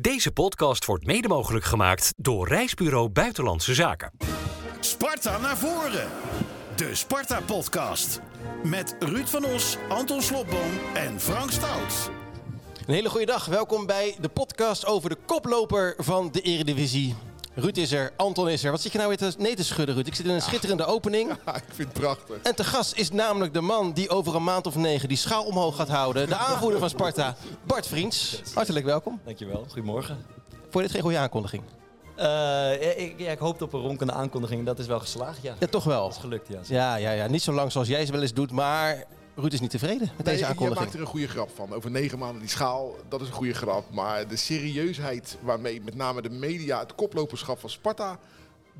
Deze podcast wordt mede mogelijk gemaakt door Reisbureau Buitenlandse Zaken. Sparta naar voren. De Sparta-podcast. Met Ruud van Os, Anton Slobboom en Frank Stout. Een hele goede dag. Welkom bij de podcast over de koploper van de Eredivisie. Ruud is er, Anton is er. Wat zit je nou weer te, nee te schudden, Ruud? Ik zit in een schitterende opening. Ja, ik vind het prachtig. En te gast is namelijk de man die over een maand of negen die schaal omhoog gaat houden. De aanvoerder van Sparta, Bart Vriends. Hartelijk welkom. Dankjewel, goedemorgen. Vond je dit geen goede aankondiging? Eh, ja, ik, ja, ik hoopte op een ronkende aankondiging. Dat is wel geslaagd, ja. Ja, toch wel. Dat is gelukt, ja. Ja, ja, ja. Niet zo lang zoals jij ze wel eens doet, maar Ruud is niet tevreden met Nee, deze je aankondiging. maakt er een goede grap van. Over negen maanden die schaal, dat is een goede grap. Maar de serieusheid waarmee met name de media het koploperschap van Sparta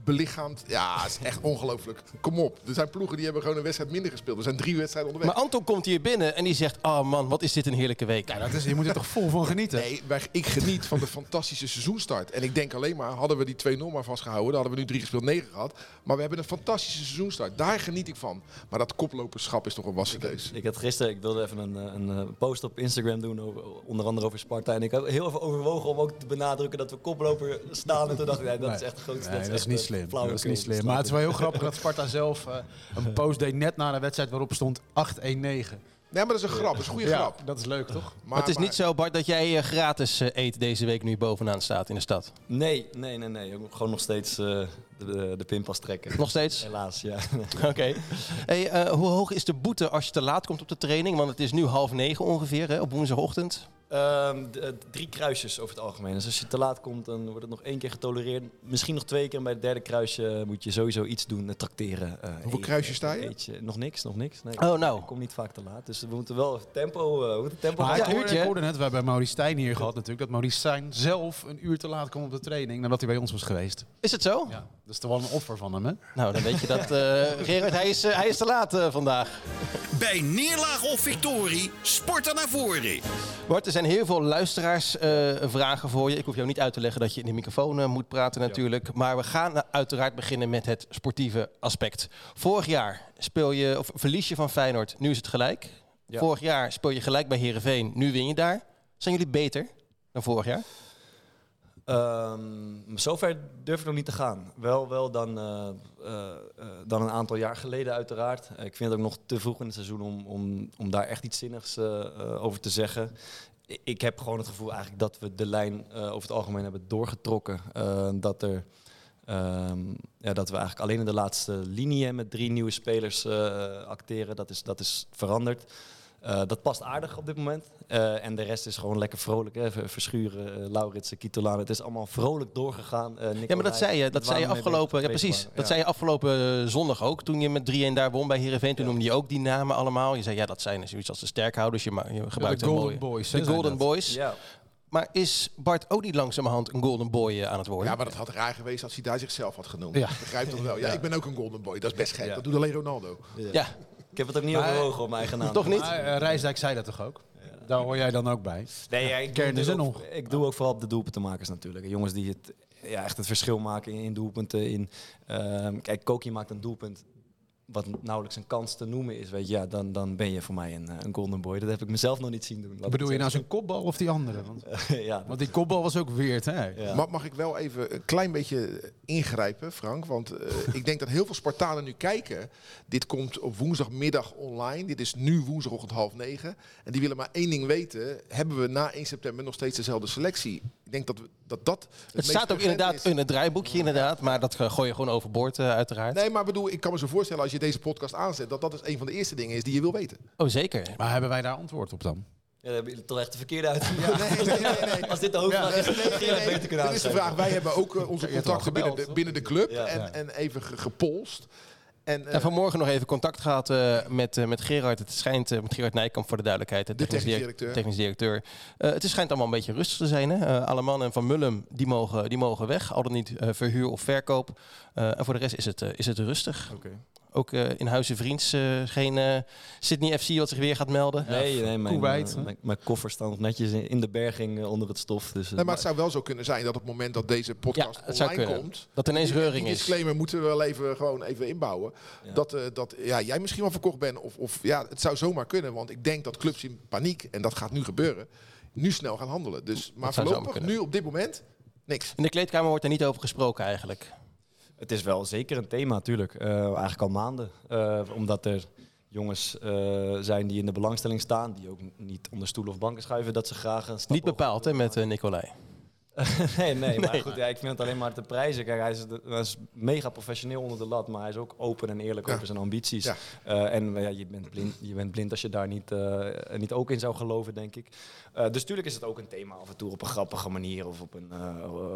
belichaamt, ja, is echt ongelooflijk. Kom op, er zijn ploegen die hebben gewoon een wedstrijd minder gespeeld. Er zijn drie wedstrijden onderweg. Maar Anton komt hier binnen en die zegt, oh man, wat is dit een heerlijke week. Ja, dat is, je moet er toch vol van genieten. Nee, wij- ik geniet van de fantastische seizoenstart. En ik denk alleen maar, hadden we die 2-0 maar vastgehouden, dan hadden we nu drie gespeeld, negen gehad. Maar we hebben een fantastische seizoenstart. Daar geniet ik van. Maar dat koploperschap is toch een wassen deus. Ik had gisteren, ik wilde even een, eh, een, eh, post op Instagram doen, over, onder andere over Sparta. En ik had heel even overwogen om ook te benadrukken dat we koploper staan. En toen dacht ik, nee, dat is echt groot. Nee, dat is niet slim. Dat is niet slim. Maar het is wel heel grappig dat Sparta zelf eh, een post deed net na de wedstrijd waarop stond 8-1-9. Nee, maar dat is een grap. Dat is een goede Ja, grap. dat is leuk toch? Maar, het is maar- niet zo, Bart, dat jij eh, gratis eh, eet deze week nu bovenaan staat in de stad. Nee, nee, nee, nee. Ik moet gewoon nog steeds eh, de, de, de pinpas trekken. Nog steeds? Helaas, ja. Oké. Hey, eh, hoe hoog is de boete als je te laat komt op de training? Want het is nu half negen ongeveer hè, op woensdagochtend. Ehm, eh, drie kruisjes over het algemeen. Dus als je te laat komt, dan wordt het nog één keer getolereerd. Misschien nog twee keer. En bij het derde kruisje moet je sowieso iets doen. eh, Trakteren. eh, Hoeveel kruisjes sta je? eetje. Nog niks, nog niks. Nee, Oh, nou. Ik kom niet vaak te laat. Dus we moeten wel even tempo... eh, we moeten tempo Maar uurtje, hè? ik hoorde net, we hebben Maurice Stijn hier gehad natuurlijk, dat Maurice Stijn zelf een uur te laat kwam op de training nadat hij bij ons was geweest. Is het zo? Ja, dat is toch wel een offer van hem hè? Nou, dan weet je dat. eh Gerard, hij is, eh, hij is te laat eh, vandaag. Bij neerlaag of victorie, Sparta naar voren. Bart, er zijn heel veel luisteraarsvragen voor je. Ik hoef jou niet uit te leggen dat je in de microfoon moet praten natuurlijk. Maar we gaan uiteraard beginnen met het sportieve aspect. Vorig jaar speel je, of verlies je van Feyenoord, nu is het gelijk. Ja. Vorig jaar speel je gelijk bij Herenveen, nu win je daar. Zijn jullie beter dan vorig jaar? Ehm, zover durf ik nog niet te gaan. Wel, wel dan, eh, eh, eh, dan een aantal jaar geleden uiteraard. Ik vind het ook nog te vroeg in het seizoen om, om, om daar echt iets zinnigs over te zeggen. Ik heb gewoon het gevoel eigenlijk dat we de lijn over het algemeen hebben doorgetrokken. Eh, dat, er, ehm, ja, dat we eigenlijk alleen in de laatste linie met drie nieuwe spelers acteren. Dat is, dat is veranderd. Eh, dat past aardig op dit moment. Eh, en de rest is gewoon lekker vrolijk. Hè? Ver- Verschuren, uh, Lauritsen, Kitolano. Het is allemaal vrolijk doorgegaan. Eh, Ja, maar dat zei je, dat zei je afgelopen, ja, precies. Dat Ja. zei je afgelopen eh, zondag ook. Toen je met 3-1 daar won bij Herenveen, toen Ja. noemde je ook die namen allemaal. Je zei ja, dat zijn zoiets als de sterkhouders. Je, ma- je gebruikt de Golden mooie- Boys, De Golden dat. Boys. Ja. Maar is Bart ook niet langzamerhand een Golden Boy eh, aan het worden? Ja, maar dat had raar geweest als hij daar zichzelf had genoemd. Ja. Begrijp dat wel. Ja, ik ben ook een golden boy. Dat is best gek. Ja. Dat doet alleen Ronaldo. Ja, Ik heb het ook niet Maar- overwogen op mijn eigen naam. toch niet? Maar Rijsdijk zei dat toch ook? Daar hoor jij dan ook bij. Nee, ja, ik, Kern doe er natuurlijk nog. ook- ik doe ook vooral op de doelpuntenmakers natuurlijk. Jongens die het, ja, echt het verschil maken in, in doelpunten. In, ehm, kijk, Koki maakt een doelpunt wat nauwelijks een kans te noemen is. Weet je, ja, dan, dan ben je voor mij een, eh, een golden boy. Dat heb ik mezelf nog niet zien doen. Bedoel je nou zijn kopbal of die andere? Want, ja, want die kopbal was ook weird hè? ja. Mag, mag ik wel even een klein beetje ingrijpen, Frank? Want eh, ik denk dat heel veel Spartanen nu kijken. Dit komt op woensdagmiddag online. Dit is nu woensdagochtend half negen. En die willen maar één ding weten. Hebben we na 1 september nog steeds dezelfde selectie? Ik denk dat we, dat, dat het, staat ook inderdaad is. in het draaiboekje, inderdaad. Maar dat gooi je gewoon overboord, eh, uiteraard. Nee, maar bedoel, ik kan me zo voorstellen als je deze podcast aanzet... dat dat dus een van de eerste dingen is die je wil weten. Oh, zeker. Maar hebben wij daar antwoord op dan? Ja, dan hebben jullie toch echt de verkeerde uit. nee, nee, nee. Als dit de hoofdvraag is, Nee, dan nee, dat nee, beter kunnen Dit is de vraag. Wij hebben ook eh, onze contacten binnen de, binnen de club Ja. en, Ja. en even ge- gepolst. En, En vanmorgen nog even contact gehad eh, met, eh, met Gerard. Het schijnt, met Gerard Nijkamp voor de duidelijkheid, de, technisch directeur. technisch directeur. Eh, het is- schijnt allemaal een beetje rustig te zijn. Hè? Alleman en Van Mullum, die mogen, die mogen weg. Al dan niet verhuur of verkoop. En voor de rest is het, is het rustig. Oké. Ook eh, in Huizen Vriends eh, geen eh, Sydney FC wat zich weer gaat melden. Nee, nee mijn, mijn, mijn koffer staat nog netjes in, in de berging onder het stof. Dus, nee, maar het zou wel zo kunnen zijn dat op het moment dat deze podcast Ja, online komt... Dat ineens die- reuring die is. disclaimer moeten we wel even, gewoon even inbouwen. Ja. Dat, eh, dat ja, jij misschien wel verkocht bent. Of, of ja, het zou zomaar kunnen. Want ik denk dat clubs in paniek, en dat gaat nu gebeuren... nu snel gaan handelen. Dus, maar voorlopig, nu op dit moment, niks. In de kleedkamer wordt er niet over gesproken eigenlijk. Het is wel zeker een thema, natuurlijk. Eh, eigenlijk al maanden. Eh, omdat er jongens eh, zijn die in de belangstelling staan, die ook niet onder stoelen of banken schuiven, dat ze graag een stap Niet bepaald hè, met Nicolai. nee, nee, maar goed, ja, ik vind het alleen maar te prijzen. Kijk, hij is, de- hij is mega professioneel onder de lat, maar hij is ook open en eerlijk Ja. over zijn ambities. Ja. Eh, en ja, je, bent blind, je bent blind als je daar niet, eh, niet ook in zou geloven, denk ik. Eh, dus tuurlijk is het ook een thema af en toe op een grappige manier of op een,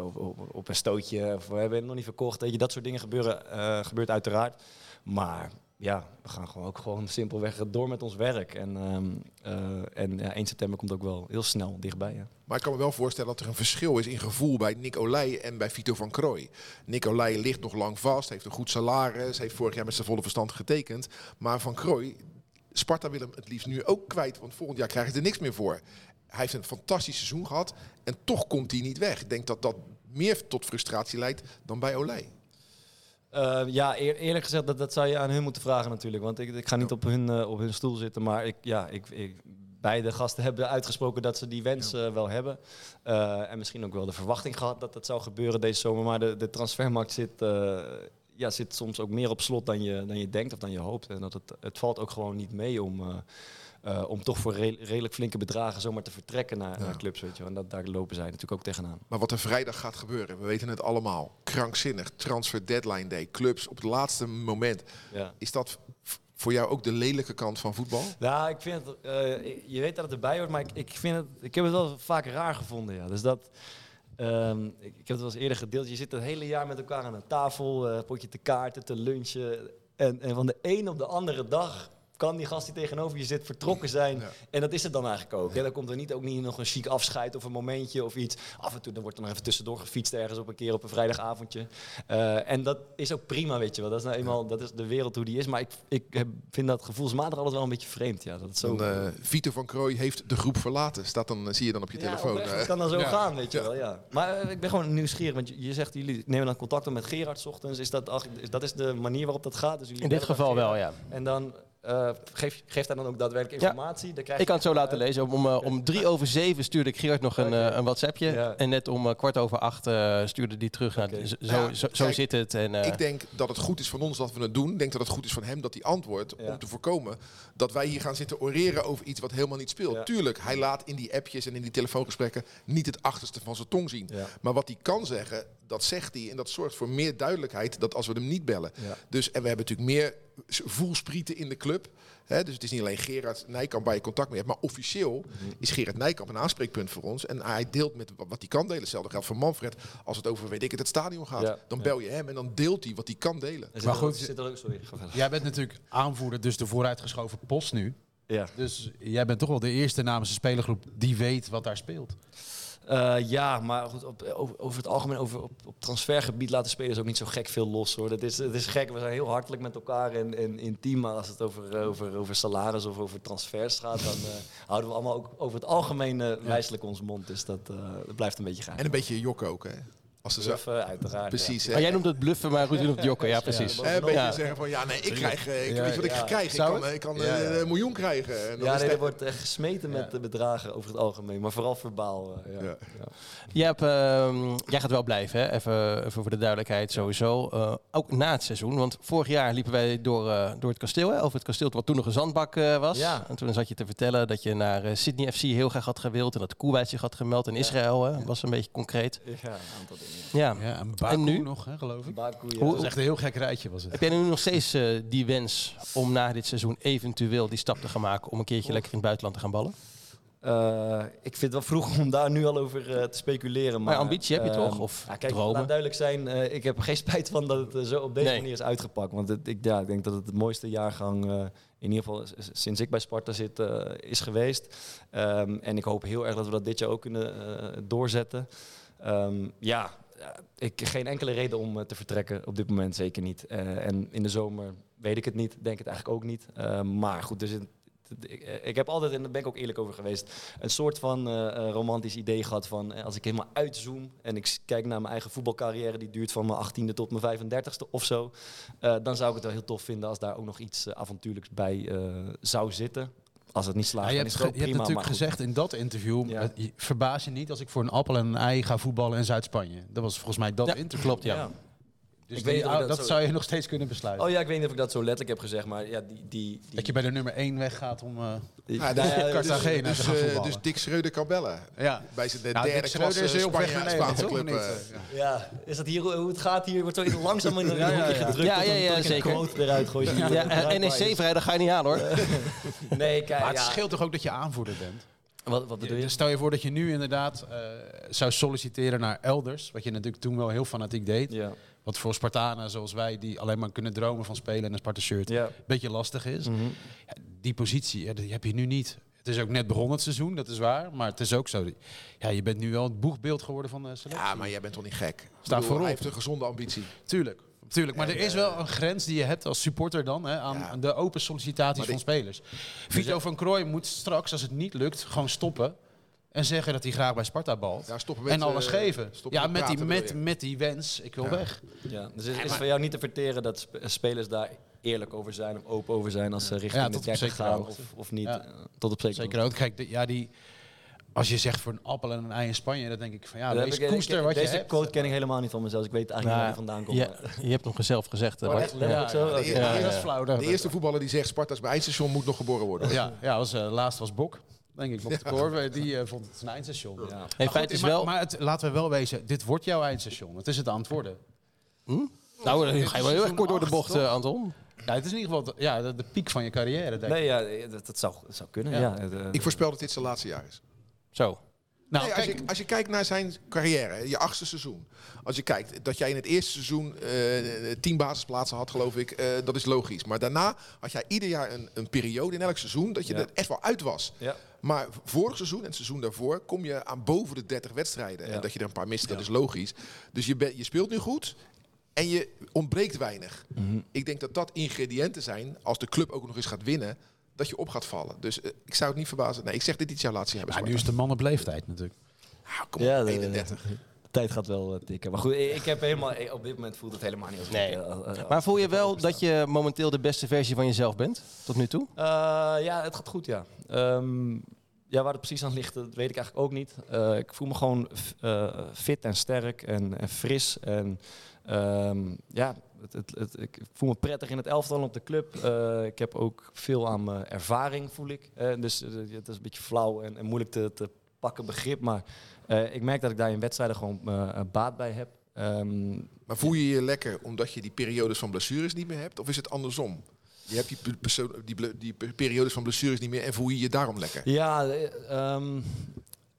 op, op, op een stootje. Of we hebben het nog niet verkocht. Weet je, dat soort dingen gebeuren, gebeurt uiteraard. Maar ja, we gaan gewoon ook gewoon simpelweg door met ons werk. En, ehm, eh, en ja, 1 september komt ook wel heel snel dichtbij. Ja. Maar ik kan me wel voorstellen dat er een verschil is in gevoel bij Nicolai en bij Vito van Krooi. Nicolai ligt nog lang vast, heeft een goed salaris, heeft vorig jaar met zijn volle verstand getekend. Maar van Krooi, Sparta wil hem het liefst nu ook kwijt, want volgend jaar krijgt hij er niks meer voor. Hij heeft een fantastisch seizoen gehad en toch komt hij niet weg. Ik denk dat dat meer tot frustratie leidt dan bij Olij. Eh, ja, eer- eerlijk gezegd, dat, dat zou je aan hun moeten vragen natuurlijk. Want ik, ik ga niet op hun, eh, op hun stoel zitten. Maar ik, ja, ik, ik, beide gasten hebben uitgesproken dat ze die wens eh, wel hebben. En misschien ook wel de verwachting gehad dat dat zou gebeuren deze zomer. Maar de, de transfermarkt zit, ja, zit soms ook meer op slot dan je, dan je denkt of dan je hoopt. En dat het, het valt ook gewoon niet mee om... eh, om toch voor re- redelijk flinke bedragen zomaar te vertrekken naar, naar clubs. Weet je. En dat, daar lopen zij natuurlijk ook tegenaan. Maar wat er vrijdag gaat gebeuren, we weten het allemaal. Krankzinnig, transfer deadline day, clubs op het laatste moment. Ja. Is dat voor jou ook de lelijke kant van voetbal? Nou, ik vind het, eh, je weet dat het erbij hoort, maar ik, ik, vind het, ik heb het wel vaak raar gevonden. Ja. Dus dat, ehm, ik, ik heb het wel eens eerder gedeeld. Je zit het hele jaar met elkaar aan een tafel, eh potje te kaarten, te lunchen. En, en van de een op de andere dag kan die gast die tegenover je zit vertrokken zijn. Ja. En dat is het dan eigenlijk ook. Hè. Dan komt er niet, ook niet nog een chic afscheid of een momentje of iets. Af en toe dan wordt er nog even tussendoor gefietst ergens op een keer op een vrijdagavondje. Eh, en dat is ook prima, weet je wel. Dat is nou eenmaal dat is de wereld hoe die is. Maar ik, ik heb, vind dat gevoelsmatig altijd wel een beetje vreemd. Ja, dat zo... Dan, eh, Vito van Krooi heeft de groep verlaten. Staat dan, eh, zie je dan op je Ja, telefoon. oprecht, eh. het kan dan zo Ja. gaan, weet je wel. Ja. Maar eh, ik ben gewoon nieuwsgierig, want je, je zegt jullie nemen dan contact op met Gerard 's ochtends. Is dat, ach, is, dat is de manier waarop dat gaat? Dus jullie In dit geval wel, ja. En dan eh, geef, geeft hij dan ook daadwerkelijk Ja. informatie? Dan krijg Ik kan het zo laten lezen. Om, eh, om drie over zeven stuurde ik Gerard nog een, eh, een WhatsAppje. Ja. En net om eh, kwart over acht eh, stuurde die terug. Nou, zo, Ja, zo, zo kijk, zit het. En, eh, Ik denk dat het goed is van ons dat we het doen. Ik denk dat het goed is van hem dat hij antwoordt. Ja. Om te voorkomen dat wij hier gaan zitten oreren over iets wat helemaal niet speelt. Ja. Tuurlijk, hij laat in die appjes en in die telefoongesprekken niet het achterste van zijn tong zien. Ja. Maar wat hij kan zeggen, dat zegt hij. En dat zorgt voor meer duidelijkheid dat als we hem niet bellen. Ja. Dus, en we hebben natuurlijk meer voelsprieten in de club. Hè, dus het is niet alleen Gerard Nijkamp waar je contact mee hebt. Maar officieel Mhm. is Gerard Nijkamp een aanspreekpunt voor ons. En hij deelt met wat hij kan delen. Hetzelfde geldt voor Manfred. Als het over, weet ik het, het stadion gaat. Ja. Dan bel je hem en dan deelt hij wat hij kan delen. Maar goed, zit er ook, sorry. Jij bent natuurlijk aanvoerder, dus de vooruitgeschoven post nu. Ja. Dus jij bent toch wel de eerste namens de spelergroep die weet wat daar speelt. Eh, ja, maar goed, op, over, over het algemeen, over, op, op transfergebied laten spelers ook niet zo gek veel los hoor. Dat is, het is gek, we zijn heel hartelijk met elkaar en, en intiem, maar als het over, over, over salaris of over transfers gaat, dan eh, houden we allemaal ook over het algemeen eh, wijselijk onze mond. Dus dat, eh, dat blijft een beetje gaaf. En een beetje jokken ook, hè? Als ze Bluffen, uiteraard. precies. maar jij noemt het bluffen, maar Ruud noemt het jokken. Ja, precies. Hè, een beetje Ja. zeggen van ja, nee, ik krijg, eh, ik, Ja, weet wat ik ja. ga krijgen? Ik kan, eh, ik kan Ja, eh, ja. een miljoen krijgen. En dan Ja, nee, er wordt echt gesmeten met de bedragen over het algemeen, maar vooral verbaal. ja. Ja. Ja. Jij, hebt, ehm, jij gaat wel blijven, hè? Even, even voor de duidelijkheid sowieso. Eh, ook na het seizoen, want vorig jaar liepen wij door, eh, door het kasteel. Hè? Over het kasteel wat toen nog een zandbak eh, was. Ja. En toen zat je te vertellen dat je naar Sydney FC heel graag had gewild. En dat Koeweit zich had gemeld in Israël. Hè? Dat was een beetje concreet. Ja, een aantal dingen. Ja. Ja, een Baku nu? nog, hè, geloof ik. Baku, ja. Hoe- Dat is echt een heel gek rijtje was het. Heb jij nu nog steeds eh, die wens om na dit seizoen eventueel die stap te gaan maken om een keertje lekker in het buitenland te gaan ballen? Eh, ik vind het wel vroeg om daar nu al over eh, te speculeren. Maar, Maar ambitie heb je ehm, toch? Of ja, kijk, dromen? laat duidelijk zijn, eh, ik heb er geen spijt van dat het zo op deze Nee. manier is uitgepakt. Want het, ik, ja, ik denk dat het het mooiste jaargang, eh, in ieder geval sinds ik bij Sparta zit, eh, is geweest. Ehm, en ik hoop heel erg dat we dat dit jaar ook kunnen eh, doorzetten. Ehm, ja, ik geen enkele reden om eh, te vertrekken op dit moment, zeker niet. Eh, en in de zomer weet ik het niet, denk het eigenlijk ook niet. Ehm, maar goed, dus ik, heb altijd, en daar ben ik ook eerlijk over geweest, een soort van eh, eh, romantisch idee gehad van eh, als ik helemaal uitzoom en ik kijk naar mijn eigen voetbalcarrière, die duurt van mijn 18e tot mijn 35e of zo, eh, dan zou ik het wel heel tof vinden als daar ook nog iets eh, avontuurlijks bij eh, zou zitten. Als het niet slaagt, Ja, je dan hebt, is het hebt natuurlijk gezegd in dat interview, Ja. eh, verbaas je niet als ik voor een appel en een ei ga voetballen in Zuid-Spanje. Dat was volgens mij dat Ja, interview. klopt, ja. Dus Ik weet niet of ik dat dat zo- zou je nog steeds kunnen besluiten. Oh ja, ik weet niet of ik dat zo letterlijk heb gezegd, maar ja, die... die, die Dat je bij de nummer 1 weggaat om... eh, die- Ja, nou ja, dus, Cartagena dus, te gaan eh, voetballen. dus Dick Schreuder kan bellen. ja. Bij zijn de Nou, derde Dick Schreuder klasse is weg Spanje, Spaanse club. Eh. niet? Ja. Ja, is dat hier hoe het gaat hier? Wordt zo langzaam in een Ja, ja, hoekje ja. gedrukt Ja, ja, ja, zeker. quote eruit gooi. die Ja. NEC vrij, dat ga je niet aan hoor. Nee, kijk, Maar het scheelt toch ook dat je aanvoerder bent? Wat, wat bedoel je? Dus stel je voor dat je nu inderdaad eh, zou solliciteren naar elders. Wat je natuurlijk toen wel heel fanatiek deed. Ja, Wat voor Spartanen zoals wij, die alleen maar kunnen dromen van spelen in een Sparta-shirt, ja. een beetje lastig is. Mhm. Ja, die positie, ja, die heb je nu niet. Het is ook net begonnen het seizoen, dat is waar. Maar het is ook zo. Ja, je bent nu wel het boegbeeld geworden van de selectie. Ja, maar jij bent toch niet gek? Sta voorop. Hij heeft een gezonde ambitie. Tuurlijk. Tuurlijk, maar En, er is wel een grens die je hebt als supporter dan hè, aan Ja. de open sollicitaties van spelers. Vito van Krooi moet straks, als het niet lukt, gewoon stoppen. En zeggen dat hij graag bij Sparta balt. Ja, stoppen met, en alles eh, geven. Ja, met met, die, met, je? met die wens, ik wil Ja. weg. Ja, dus het is voor jou niet te verteren dat sp- spelers daar eerlijk over zijn of open over zijn als ze richting Ja, de tot op 30 zekere gaan of, of niet. Ja. eh, Tot op zekere Zeker ook. Kijk, de- ja, die, als je zegt voor een appel en een ei in Spanje, dan denk ik van ja, Dat ik- koester ik- wat je Deze quote ken ik helemaal niet van mezelf. Ik weet eigenlijk Nou, niet waar die vandaan komt. Ja, maar- je hebt nog zelf gezegd. Oh, Bart. echt? Letterlijk zo? De- Ja, de- dat is flauw. dat- De eerste voetballer die zegt Sparta's bij eindstation moet nog geboren worden. Ja, ja was, eh, laatst was Bok, denk ik. De Korver, die eh, vond het een eindstation. Ja. Maar feit goed, is maar, wel... maar het, laten we wel wezen, dit wordt jouw eindstation. Het is het aan het worden. nou, dan ga je wel heel erg kort door de bocht, eh, Anton. Ja, het is in ieder geval de, ja, de, de piek van je carrière, denk ik. Nee, ja, dat, dat, zou, dat zou kunnen. Ja. Eh, Ik voorspel dat dit zijn laatste jaar is. Zo. Nou, Nee, als, kijk, je, als je kijkt naar zijn carrière, je achtste seizoen. Als je kijkt dat jij in het eerste seizoen eh, tien basisplaatsen had, geloof ik, eh, dat is logisch. Maar daarna had jij ieder jaar een, een periode in elk seizoen dat je Ja. er echt wel uit was. ja. Maar vorig seizoen en het seizoen daarvoor kom je aan boven de 30 wedstrijden. Ja. En dat je er een paar mist, dat is logisch. Dus je, je speelt nu goed en je ontbreekt weinig. Mhm. Ik denk dat dat ingrediënten zijn, als de club ook nog eens gaat winnen, dat je op gaat vallen. Dus eh, ik zou het niet verbazen. Nee, ik zeg dit iets jouw laatste jaar bij maar nu is Sparta. de man op leeftijd natuurlijk. Ah, kom Ja, op, de- 31. De tijd gaat wel eh, tikken. Maar goed, ik heb helemaal, op dit moment voelt het helemaal niet als Nee. ik, Maar voel je wel dat je momenteel de beste versie van jezelf bent? Tot nu toe? Eh, ja, het gaat goed, ja. Ehm, ja, waar het precies aan ligt, dat weet ik eigenlijk ook niet. Eh, ik voel me gewoon eh, fit en sterk en, en fris. En ehm, ja, het, het, ik voel me prettig in het elftal op de club. Eh, ik heb ook veel aan mijn ervaring, voel ik. Dus het is een beetje flauw en, moeilijk te, te pakken begrip. Maar ik merk dat ik daar in wedstrijden gewoon baat bij heb. Ehm, Maar voel je je lekker omdat je die periodes van blessures niet meer hebt? Of is het andersom? Je hebt die, die, die pe- periodes van blessures niet meer en voel je je daarom lekker? Ja,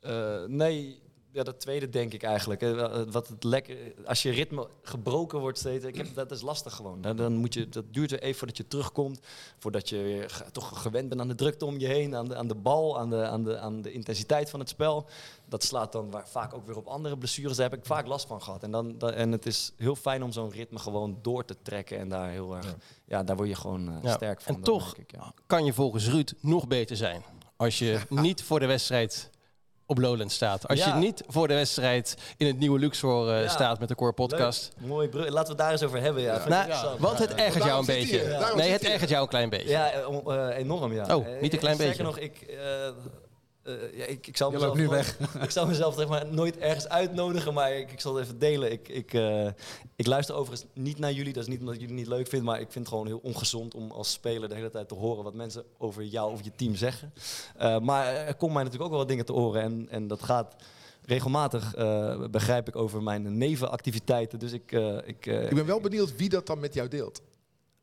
eh, nee. Ja, dat tweede denk ik eigenlijk. Wel, eh, Wat het lekker, als je ritme gebroken wordt steeds, ik heb, dat is lastig gewoon. Dan, dan moet je, dat duurt er even voordat je terugkomt, voordat je weer toch gewend bent aan de drukte om je heen, aan de, aan de bal, aan de, aan, de, aan de intensiteit van het spel. Dat slaat dan waar, vaak ook weer op andere blessures. Daar heb ik vaak last van gehad. En, dan, dan- en het is heel fijn om zo'n ritme gewoon door te trekken en daar heel erg, ja, daar word je gewoon eh, Ja. sterk van. En toch ik, ja. kan je volgens Ruud nog beter zijn. Als je niet voor de wedstrijd op Lowland staat. Als Ja. je niet voor de wedstrijd in het nieuwe Luxor eh, Ja. staat met de Core Podcast. Leuk. Mooi brug. Laten we het daar eens over hebben. Ja. Nou, want het ergert jou een beetje. Nee, het ergert jou een klein beetje. Ja, eh, eh, enorm, ja. Oh, niet een klein Eh, beetje. Sterker nog, ik, eh, eh, ja, ik, ik zou Je mezelf loopt nu nooit- ik zou mezelf zeg maar, nooit ergens uitnodigen, maar ik, ik zal het even delen. Ik, ik, eh, ik luister overigens niet naar jullie. Dat is niet omdat ik jullie niet leuk vind, maar ik vind het gewoon heel ongezond om als speler de hele tijd te horen wat mensen over jou of je team zeggen. Eh, maar er komen mij natuurlijk ook wel wat dingen te horen en, en dat gaat regelmatig, eh, begrijp ik, over mijn nevenactiviteiten. Dus ik... eh, ik eh, Ik ben wel benieuwd wie dat dan met jou deelt.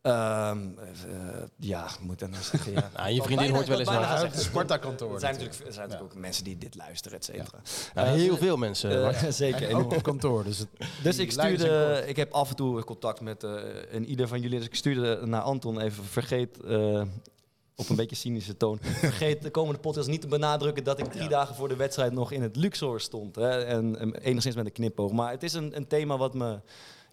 Ehm, eh, ja, moet dan nou zeggen. Ja. Nou, je vriendin hoort wel eens naar. gezegd. Het Sparta-kantoor. Er zijn natuurlijk, er zijn natuurlijk ook mensen die dit luisteren, et cetera. Nou, Eh, heel veel mensen. eh, zeker. En ook op kantoor. Dus, het, Dus ik stuurde, ik heb af en toe contact met eh en ieder van jullie. Dus ik stuurde naar Anton even, vergeet eh, op een beetje cynische toon, vergeet de komende podcast niet te benadrukken dat ik drie dagen voor de wedstrijd nog in het Luxor stond. Hè, en, en enigszins met een knipoog. Maar het is een, een thema wat me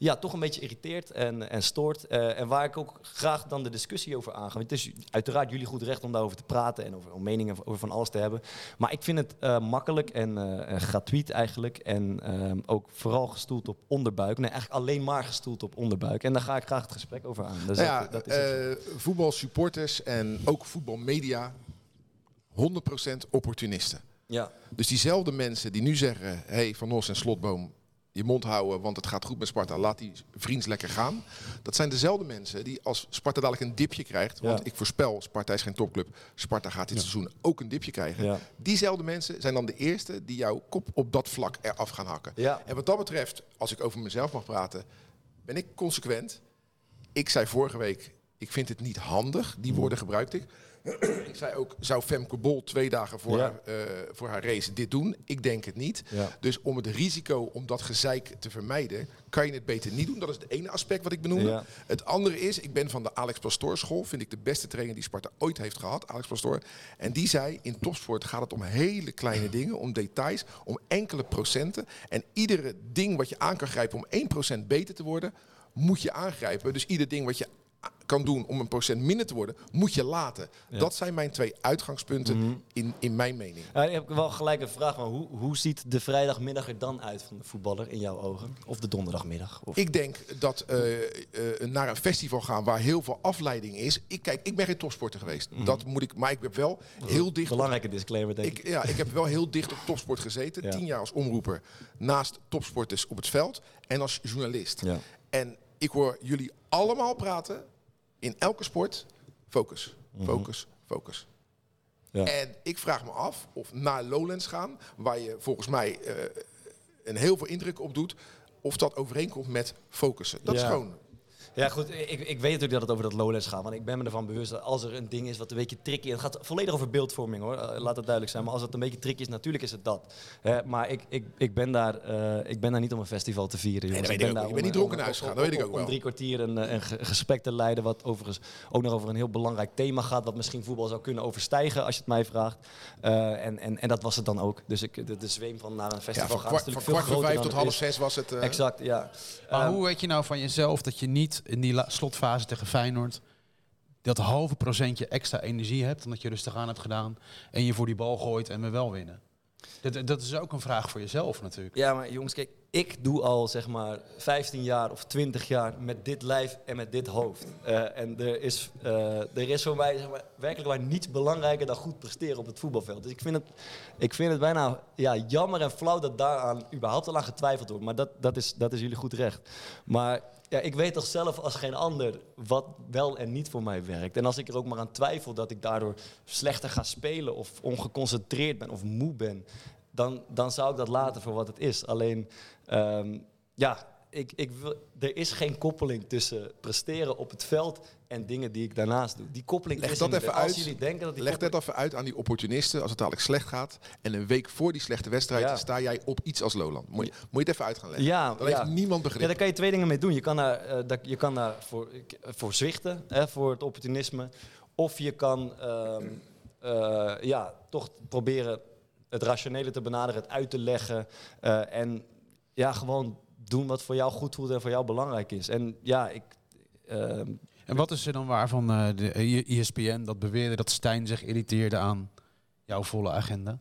ja, toch een beetje irriteert en, en stoort. eh, en waar ik ook graag dan de discussie over aanga. Het is uiteraard jullie goed recht om daarover te praten en over, om meningen over van alles te hebben. Maar ik vind het eh, makkelijk en eh, eh, gratuit eigenlijk. En ook vooral gestoeld op onderbuik. Nee, eigenlijk alleen maar gestoeld op onderbuik. En daar ga ik graag het gesprek over aan. Dus Nou ja, dat, dat is het. voetbalsupporters en ook voetbalmedia 100% opportunisten. Ja. Dus diezelfde mensen die nu zeggen... hey, Van Os en Slotboom, je mond houden... want het gaat goed met Sparta, laat die vriends lekker gaan. Dat zijn dezelfde mensen die als Sparta dadelijk een dipje krijgt... want Ja. ik voorspel, Sparta is geen topclub... Sparta gaat dit seizoen ook een dipje krijgen. Ja. Diezelfde mensen zijn dan de eerste... die jouw kop op dat vlak eraf gaan hakken. Ja. En wat dat betreft, als ik over mezelf mag praten... ben ik consequent. Ik zei vorige week, ik vind het niet handig. Die woorden gebruikte ik. ik zei ook, zou Femke Bol twee dagen voor, Ja. haar, eh, voor haar race dit doen? Ik denk het niet. Ja. Dus om het risico om dat gezeik te vermijden, kan je het beter niet doen. Dat is het ene aspect wat ik benoemde. Ja. Het andere is, ik ben van de Alex Pastoor school. Vind ik de beste trainer die Sparta ooit heeft gehad, Alex Pastoor. En die zei, in topsport gaat het om hele kleine dingen, om details, om enkele procenten. En iedere ding wat je aan kan grijpen om 1% beter te worden, moet je aangrijpen. Dus ieder ding wat je kan doen om een procent minder te worden, moet je laten. Dat zijn mijn twee uitgangspunten in, in mijn mening. Ja, ik heb wel gelijk een vraag, maar hoe, hoe ziet de vrijdagmiddag er dan uit van de voetballer in jouw ogen? Of de donderdagmiddag? Of... Ik denk dat eh, naar een festival gaan waar heel veel afleiding is. Ik, kijk, ik ben geen topsporter geweest. Dat moet ik, maar ik heb wel heel dicht. Belangrijke disclaimer, denk ik. Ik, ja, ik heb wel heel dicht op topsport gezeten. Ja. Tien jaar als omroeper. Naast topsporters op het veld. En als journalist. Ja. En ik hoor jullie allemaal praten. In elke sport. Focus. Focus. Focus. Ja. En ik vraag me af of naar Lowlands gaan. Waar je volgens mij eh, een heel veel indruk op doet. Of dat overeenkomt met focussen. Dat is gewoon... Ja, goed. Ik, ik weet natuurlijk dat het over dat Lowlands gaat. Want ik ben me ervan bewust dat als er een ding is wat een beetje tricky is. Het gaat volledig over beeldvorming hoor. eh, Laat het duidelijk zijn. Maar als het een beetje tricky is, natuurlijk is het dat. Hè, maar ik, ik, ik, ben daar, eh, ik ben daar niet om een festival te vieren. Jongens. dat ben ik ook daar. Je bent om- niet dronken om- naar huis om- gegaan, dat weet ik om- ook Om wel. drie kwartier een, eh, een ge- gesprek te leiden. Wat overigens ook nog over een heel belangrijk thema gaat. Wat misschien voetbal zou kunnen overstijgen als je het mij vraagt. Eh, en, en, en dat was het dan ook. Dus ik, de, de zweem van naar een Ja, festival van gaan kwart, is van natuurlijk kwart voor vijf tot half zes was het... eh, Exact, ja. Maar Ehm, hoe weet je nou van jezelf dat je niet in die slotfase tegen Feyenoord dat halve procentje extra energie hebt dan dat je rustig aan hebt gedaan en je voor die bal gooit en we wel winnen? Dat, dat is ook een vraag voor jezelf natuurlijk. Ja, maar jongens, kijk, ik doe al zeg maar 15 jaar of 20 jaar met dit lijf en met dit hoofd. Eh, en er is, eh, er is voor mij zeg maar, werkelijk waar niets belangrijker dan goed presteren op het voetbalveld. Dus ik vind het, ik vind het bijna ja, jammer en flauw dat daaraan überhaupt al aan getwijfeld wordt. Maar dat, dat, is, dat is jullie goed recht. Maar ja, ik weet toch zelf als geen ander wat wel en niet voor mij werkt. En als ik er ook maar aan twijfel dat ik daardoor slechter ga spelen of ongeconcentreerd ben of moe ben, dan, dan zou ik dat laten voor wat het is. Alleen, ehm, ja, ik, ik wil, er is geen koppeling tussen presteren op het veld en dingen die ik daarnaast doe. Die koppeling Leg is dat niet. even Als uit. jullie denken dat die Leg koppeling- dat even uit aan die opportunisten als het dadelijk slecht gaat. En een week voor die slechte wedstrijd Ja. sta jij op iets als Loland. Moet je, moet je het even uit gaan leggen. Ja, Dan ja. heeft niemand Ja, begrip. daar kan je twee dingen mee doen. Je kan daar, eh, dat- je kan daar voor, voor zwichten, hè, voor het opportunisme. Of je kan ehm, eh, ja, toch proberen het rationele te benaderen, het uit te leggen. eh, en ja, gewoon doen wat voor jou goed voelt en voor jou belangrijk is. En ja, ik... ehm, En wat is er dan waar van eh, de ESPN dat beweerde dat Stijn zich irriteerde aan jouw volle agenda?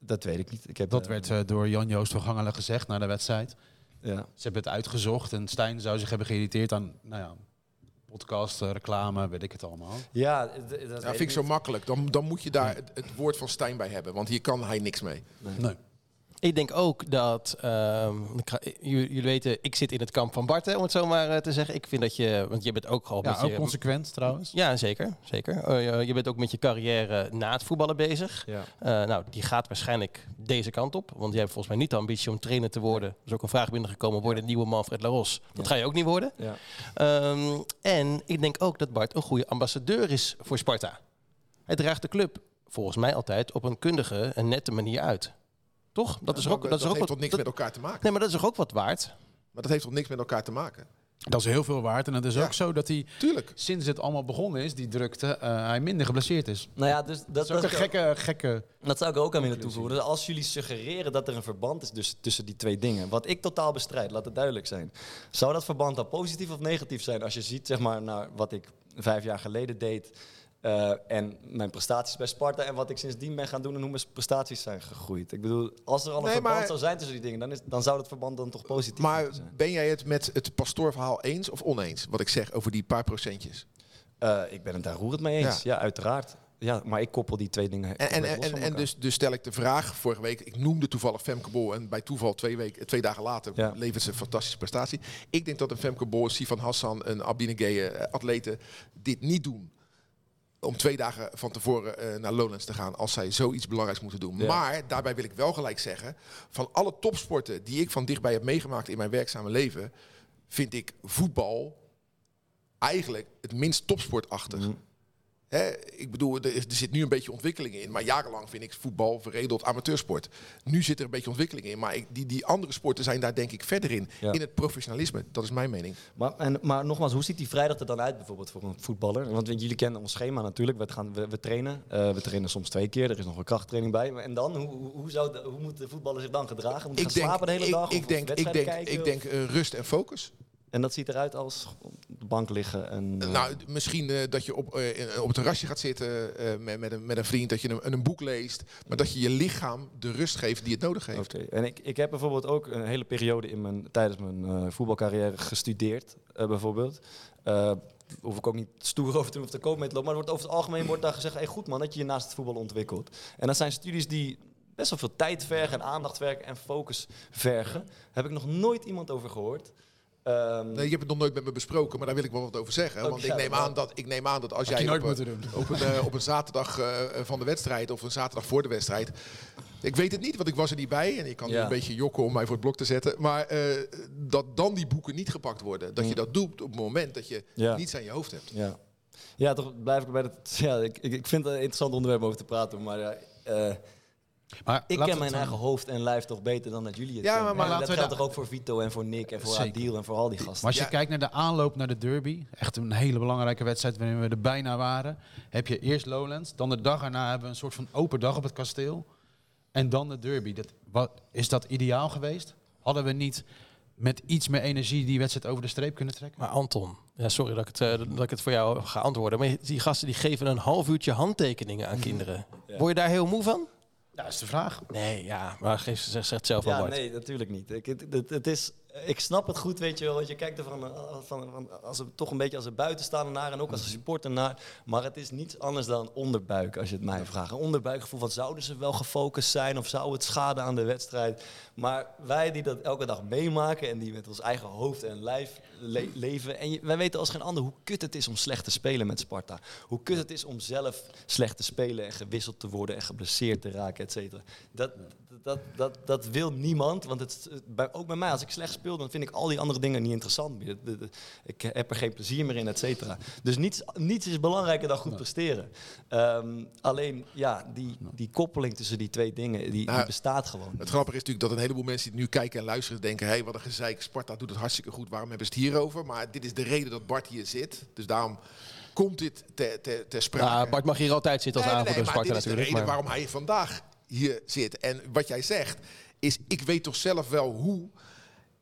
dat weet ik niet. Ik heb, Dat eh, werd eh, door Jan-Joost van Gangelen gezegd na de wedstrijd. ja. Ze hebben het uitgezocht en Stijn zou zich hebben geïrriteerd aan nou ja, podcast, eh, reclame, weet ik het allemaal. Ja, dat Ja, vind ik zo makkelijk. Dan, dan moet je daar het, het woord van Stijn bij hebben. Want hier kan hij niks mee. Nee. Ik denk ook dat, ehm, jullie weten, ik zit in het kamp van Bart, hè, om het zo maar eh, te zeggen. Ik vind dat je, want je bent ook al Ja, met ook je... consequent trouwens. Ja, zeker. zeker. Eh, je- bent ook met je carrière na het voetballen bezig. Ja. Eh, nou, die gaat waarschijnlijk deze kant op. Want jij hebt volgens mij niet de ambitie om trainer te worden. Er is ook een vraag binnengekomen, worden nieuwe Manfred Laros. Dat Ja. ga je ook niet worden. Ja. Ehm, en ik denk ook dat Bart een goede ambassadeur is voor Sparta. Hij draagt de club volgens mij altijd op een kundige en nette manier uit. Toch? Dat is ook, dat is ook heeft wat, toch niks dat- met elkaar te maken? Nee, maar dat is toch ook wat waard? Maar dat heeft toch niks met elkaar te maken? Dat is heel veel waard. En het is Ja. ook zo dat hij Tuurlijk. sinds het allemaal begonnen is, die drukte, eh, hij minder geblesseerd is. Nou ja, dus dat, Dat is ook dat een gekke, gekke... Dat zou ik er ook aan willen toevoegen. Dus als jullie suggereren dat er een verband is dus, tussen die twee dingen, wat ik totaal bestrijd, laat het duidelijk zijn. Zou dat verband dan positief of negatief zijn als je ziet zeg maar, naar wat ik vijf jaar geleden deed eh, en mijn prestaties bij Sparta en wat ik sindsdien ben gaan doen en hoe mijn prestaties zijn gegroeid? Ik bedoel, als er al een Nee, verband maar- zou zijn tussen die dingen, dan, is, dan zou dat verband dan toch positief Maar zijn. ben jij het met het pastoorverhaal eens of oneens? Wat ik zeg over die paar procentjes. Eh, ik ben het daar roerend mee eens, ja, uiteraard. ja, maar ik koppel die twee dingen. En, en, en, en dus, dus stel ik de vraag, vorige week, ik noemde toevallig Femke Bol en bij toeval twee, weken, twee dagen later Ja. levert ze een fantastische prestatie. Ik denk dat een Femke Bol, een Sifan Hassan, een Abdine Geye, eh, atleten dit niet doen om twee dagen van tevoren eh, naar Lowlands te gaan als zij zoiets belangrijks moeten doen. Ja. Maar daarbij wil ik wel gelijk zeggen, van alle topsporten die ik van dichtbij heb meegemaakt in mijn werkzame leven, vind ik voetbal eigenlijk het minst topsportachtig. Mhm. Hè, ik bedoel, er, is- er zit nu een beetje ontwikkeling in. Maar jarenlang vind ik voetbal verredeld amateursport. Nu zit er een beetje ontwikkeling in. Maar ik, die, die andere sporten zijn daar denk ik verder in. Ja. In het professionalisme. Dat is mijn mening. Maar, en, maar nogmaals, hoe ziet die vrijdag er dan uit bijvoorbeeld voor een voetballer? Want jullie kennen ons schema natuurlijk. We, gaan, we, we trainen. Eh, we trainen soms twee keer. Er is nog een krachttraining bij. En dan? Hoe, hoe, zou de, hoe moet de voetballer zich dan gedragen? Moet hij gaan slapen de hele ik, dag? ik of denk, ik denk, kijken, ik denk eh, rust en focus. En dat ziet eruit als op de bank liggen en... eh, Nou, d- misschien eh, dat je op, eh, op het terrasje gaat zitten eh, met, met, een, met een vriend. Dat je een, een boek leest. Maar dat je je lichaam de rust geeft die het nodig heeft. Oké, en ik, ik heb bijvoorbeeld ook een hele periode in mijn, tijdens mijn eh, voetbalcarrière gestudeerd, eh, bijvoorbeeld. Eh hoef ik ook niet stoer over te doen of te koop mee te lopen. Maar wordt over het algemeen wordt daar gezegd, hey, goed man, dat je je naast het voetbal ontwikkelt. En dat zijn studies die best wel veel tijd vergen en aandacht vergen en focus vergen. Daar heb ik nog nooit iemand over gehoord. Ehm, Nee, je hebt het nog nooit met me besproken, maar daar wil ik wel wat over zeggen. Want ik neem, aan dat, ik neem aan dat als jij op, een, eh, op een zaterdag eh, van de wedstrijd of een zaterdag voor de wedstrijd. Ik weet het niet, want ik was er niet bij. En ik kan Ja. een beetje jokken om mij voor het blok te zetten. Maar eh, dat dan die boeken niet gepakt worden. Dat je Mm. dat doet op het moment dat je Ja. niets aan je hoofd hebt. Ja. ja, toch blijf ik bij dat... Ja, ik, ik, ik vind het een interessant onderwerp om over te praten, maar... ja, eh, Maar Ik ken mijn eigen hoofd en lijf toch beter dan dat jullie het Ja, kennen. maar- maar En laten dat we geldt toch ook voor Vito en voor Nick en voor Zeker. Adil en voor al die gasten. Maar als je Ja. kijkt naar de aanloop naar de derby, echt een hele belangrijke wedstrijd waarin we er bijna waren, heb je eerst Lowlands, dan de dag erna hebben we een soort van open dag op het kasteel en dan de derby. Dat, wat, is dat ideaal geweest? Hadden we niet met iets meer energie die wedstrijd over de streep kunnen trekken? Maar Anton, ja, sorry dat ik, het, eh, dat ik het voor jou ga antwoorden. Maar die gasten die geven een half uurtje handtekeningen aan kinderen. Word je daar heel moe van? Ja, dat is de vraag. Nee, ja, maar geef, zeg, zeg het zelf al Ja, nee, natuurlijk niet. Ik, het, het, het is, ik snap het goed, weet je wel. Want je kijkt er van, eh, van, van als een, toch een beetje als een buitenstaander naar en ook als een supporter naar. Maar het is niets anders dan onderbuik, als je het mij vraagt. Een onderbuikgevoel van zouden ze wel gefocust zijn of zou het schaden aan de wedstrijd? Maar wij die dat elke dag meemaken en die met ons eigen hoofd en lijf le- leven. En je- wij weten als geen ander hoe kut het is om slecht te spelen met Sparta. Hoe kut het is om zelf slecht te spelen en gewisseld te worden en geblesseerd te raken, et cetera. Dat, dat, dat, dat wil niemand. Want het, bij, ook bij mij, als ik slecht speel, dan vind ik al die andere dingen niet interessant meer. Ik heb er geen plezier meer in, et cetera. Dus niets, niets is belangrijker dan goed presteren. Ehm, alleen, ja, die, die koppeling tussen die twee dingen, die, die Nou, bestaat gewoon. Het grappige is natuurlijk dat een heleboel mensen die nu kijken en luisteren denken... hé, hey, wat een gezeik, Sparta doet het hartstikke goed, waarom hebben ze het hierover? Maar dit is de reden dat Bart hier zit. Dus daarom komt dit ter, ter, ter sprake. Ja, Bart mag hier altijd zitten als Nee, nee, aanvoerder nee, van maar Sparta dit is de natuurlijk. reden maar- waarom hij vandaag hier zit. En wat jij zegt is, ik weet toch zelf wel hoe...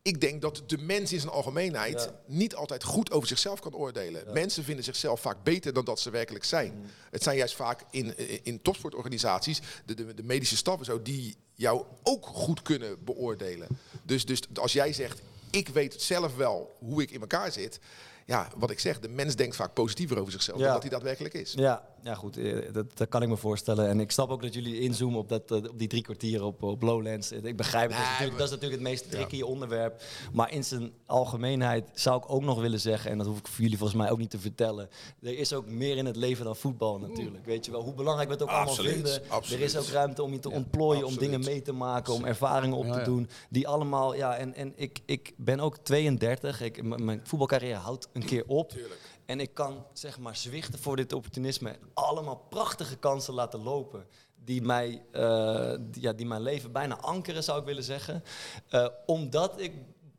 Ik denk dat de mens in zijn algemeenheid Ja. niet altijd goed over zichzelf kan oordelen. Mensen vinden zichzelf vaak beter dan dat ze werkelijk zijn. Mm. Het zijn juist vaak in, in topsportorganisaties, de, de, de medische staf en zo, die jou ook goed kunnen beoordelen. Dus, dus als jij zegt, ik weet zelf wel hoe ik in elkaar zit. Ja, wat ik zeg, de mens denkt vaak positiever over zichzelf dan dat hij daadwerkelijk is. Ja, ja goed, eh, dat, dat kan ik me voorstellen. En ik snap ook dat jullie inzoomen op, dat, eh, op die drie kwartier op, op Lowlands. Ik begrijp het, dat, is maar- dat is natuurlijk het meest tricky onderwerp. Maar in zijn algemeenheid zou ik ook nog willen zeggen, en dat hoef ik voor jullie volgens mij ook niet te vertellen. Er is ook meer in het leven dan voetbal natuurlijk. Weet je wel, hoe belangrijk we het ook Absoluut, allemaal vinden. absoluut. Er is ook ruimte om je te ontplooien, om dingen mee te maken, om ervaringen op te doen. Die allemaal, ja, en, en ik, ik ben ook 32. Ik, mijn voetbalcarrière houdt een keer op. En ik kan zeg maar zwichten voor dit opportunisme. en Allemaal prachtige kansen laten lopen. Die, mij, eh, die, ja, die mijn leven bijna ankeren, zou ik willen zeggen. Eh, omdat ik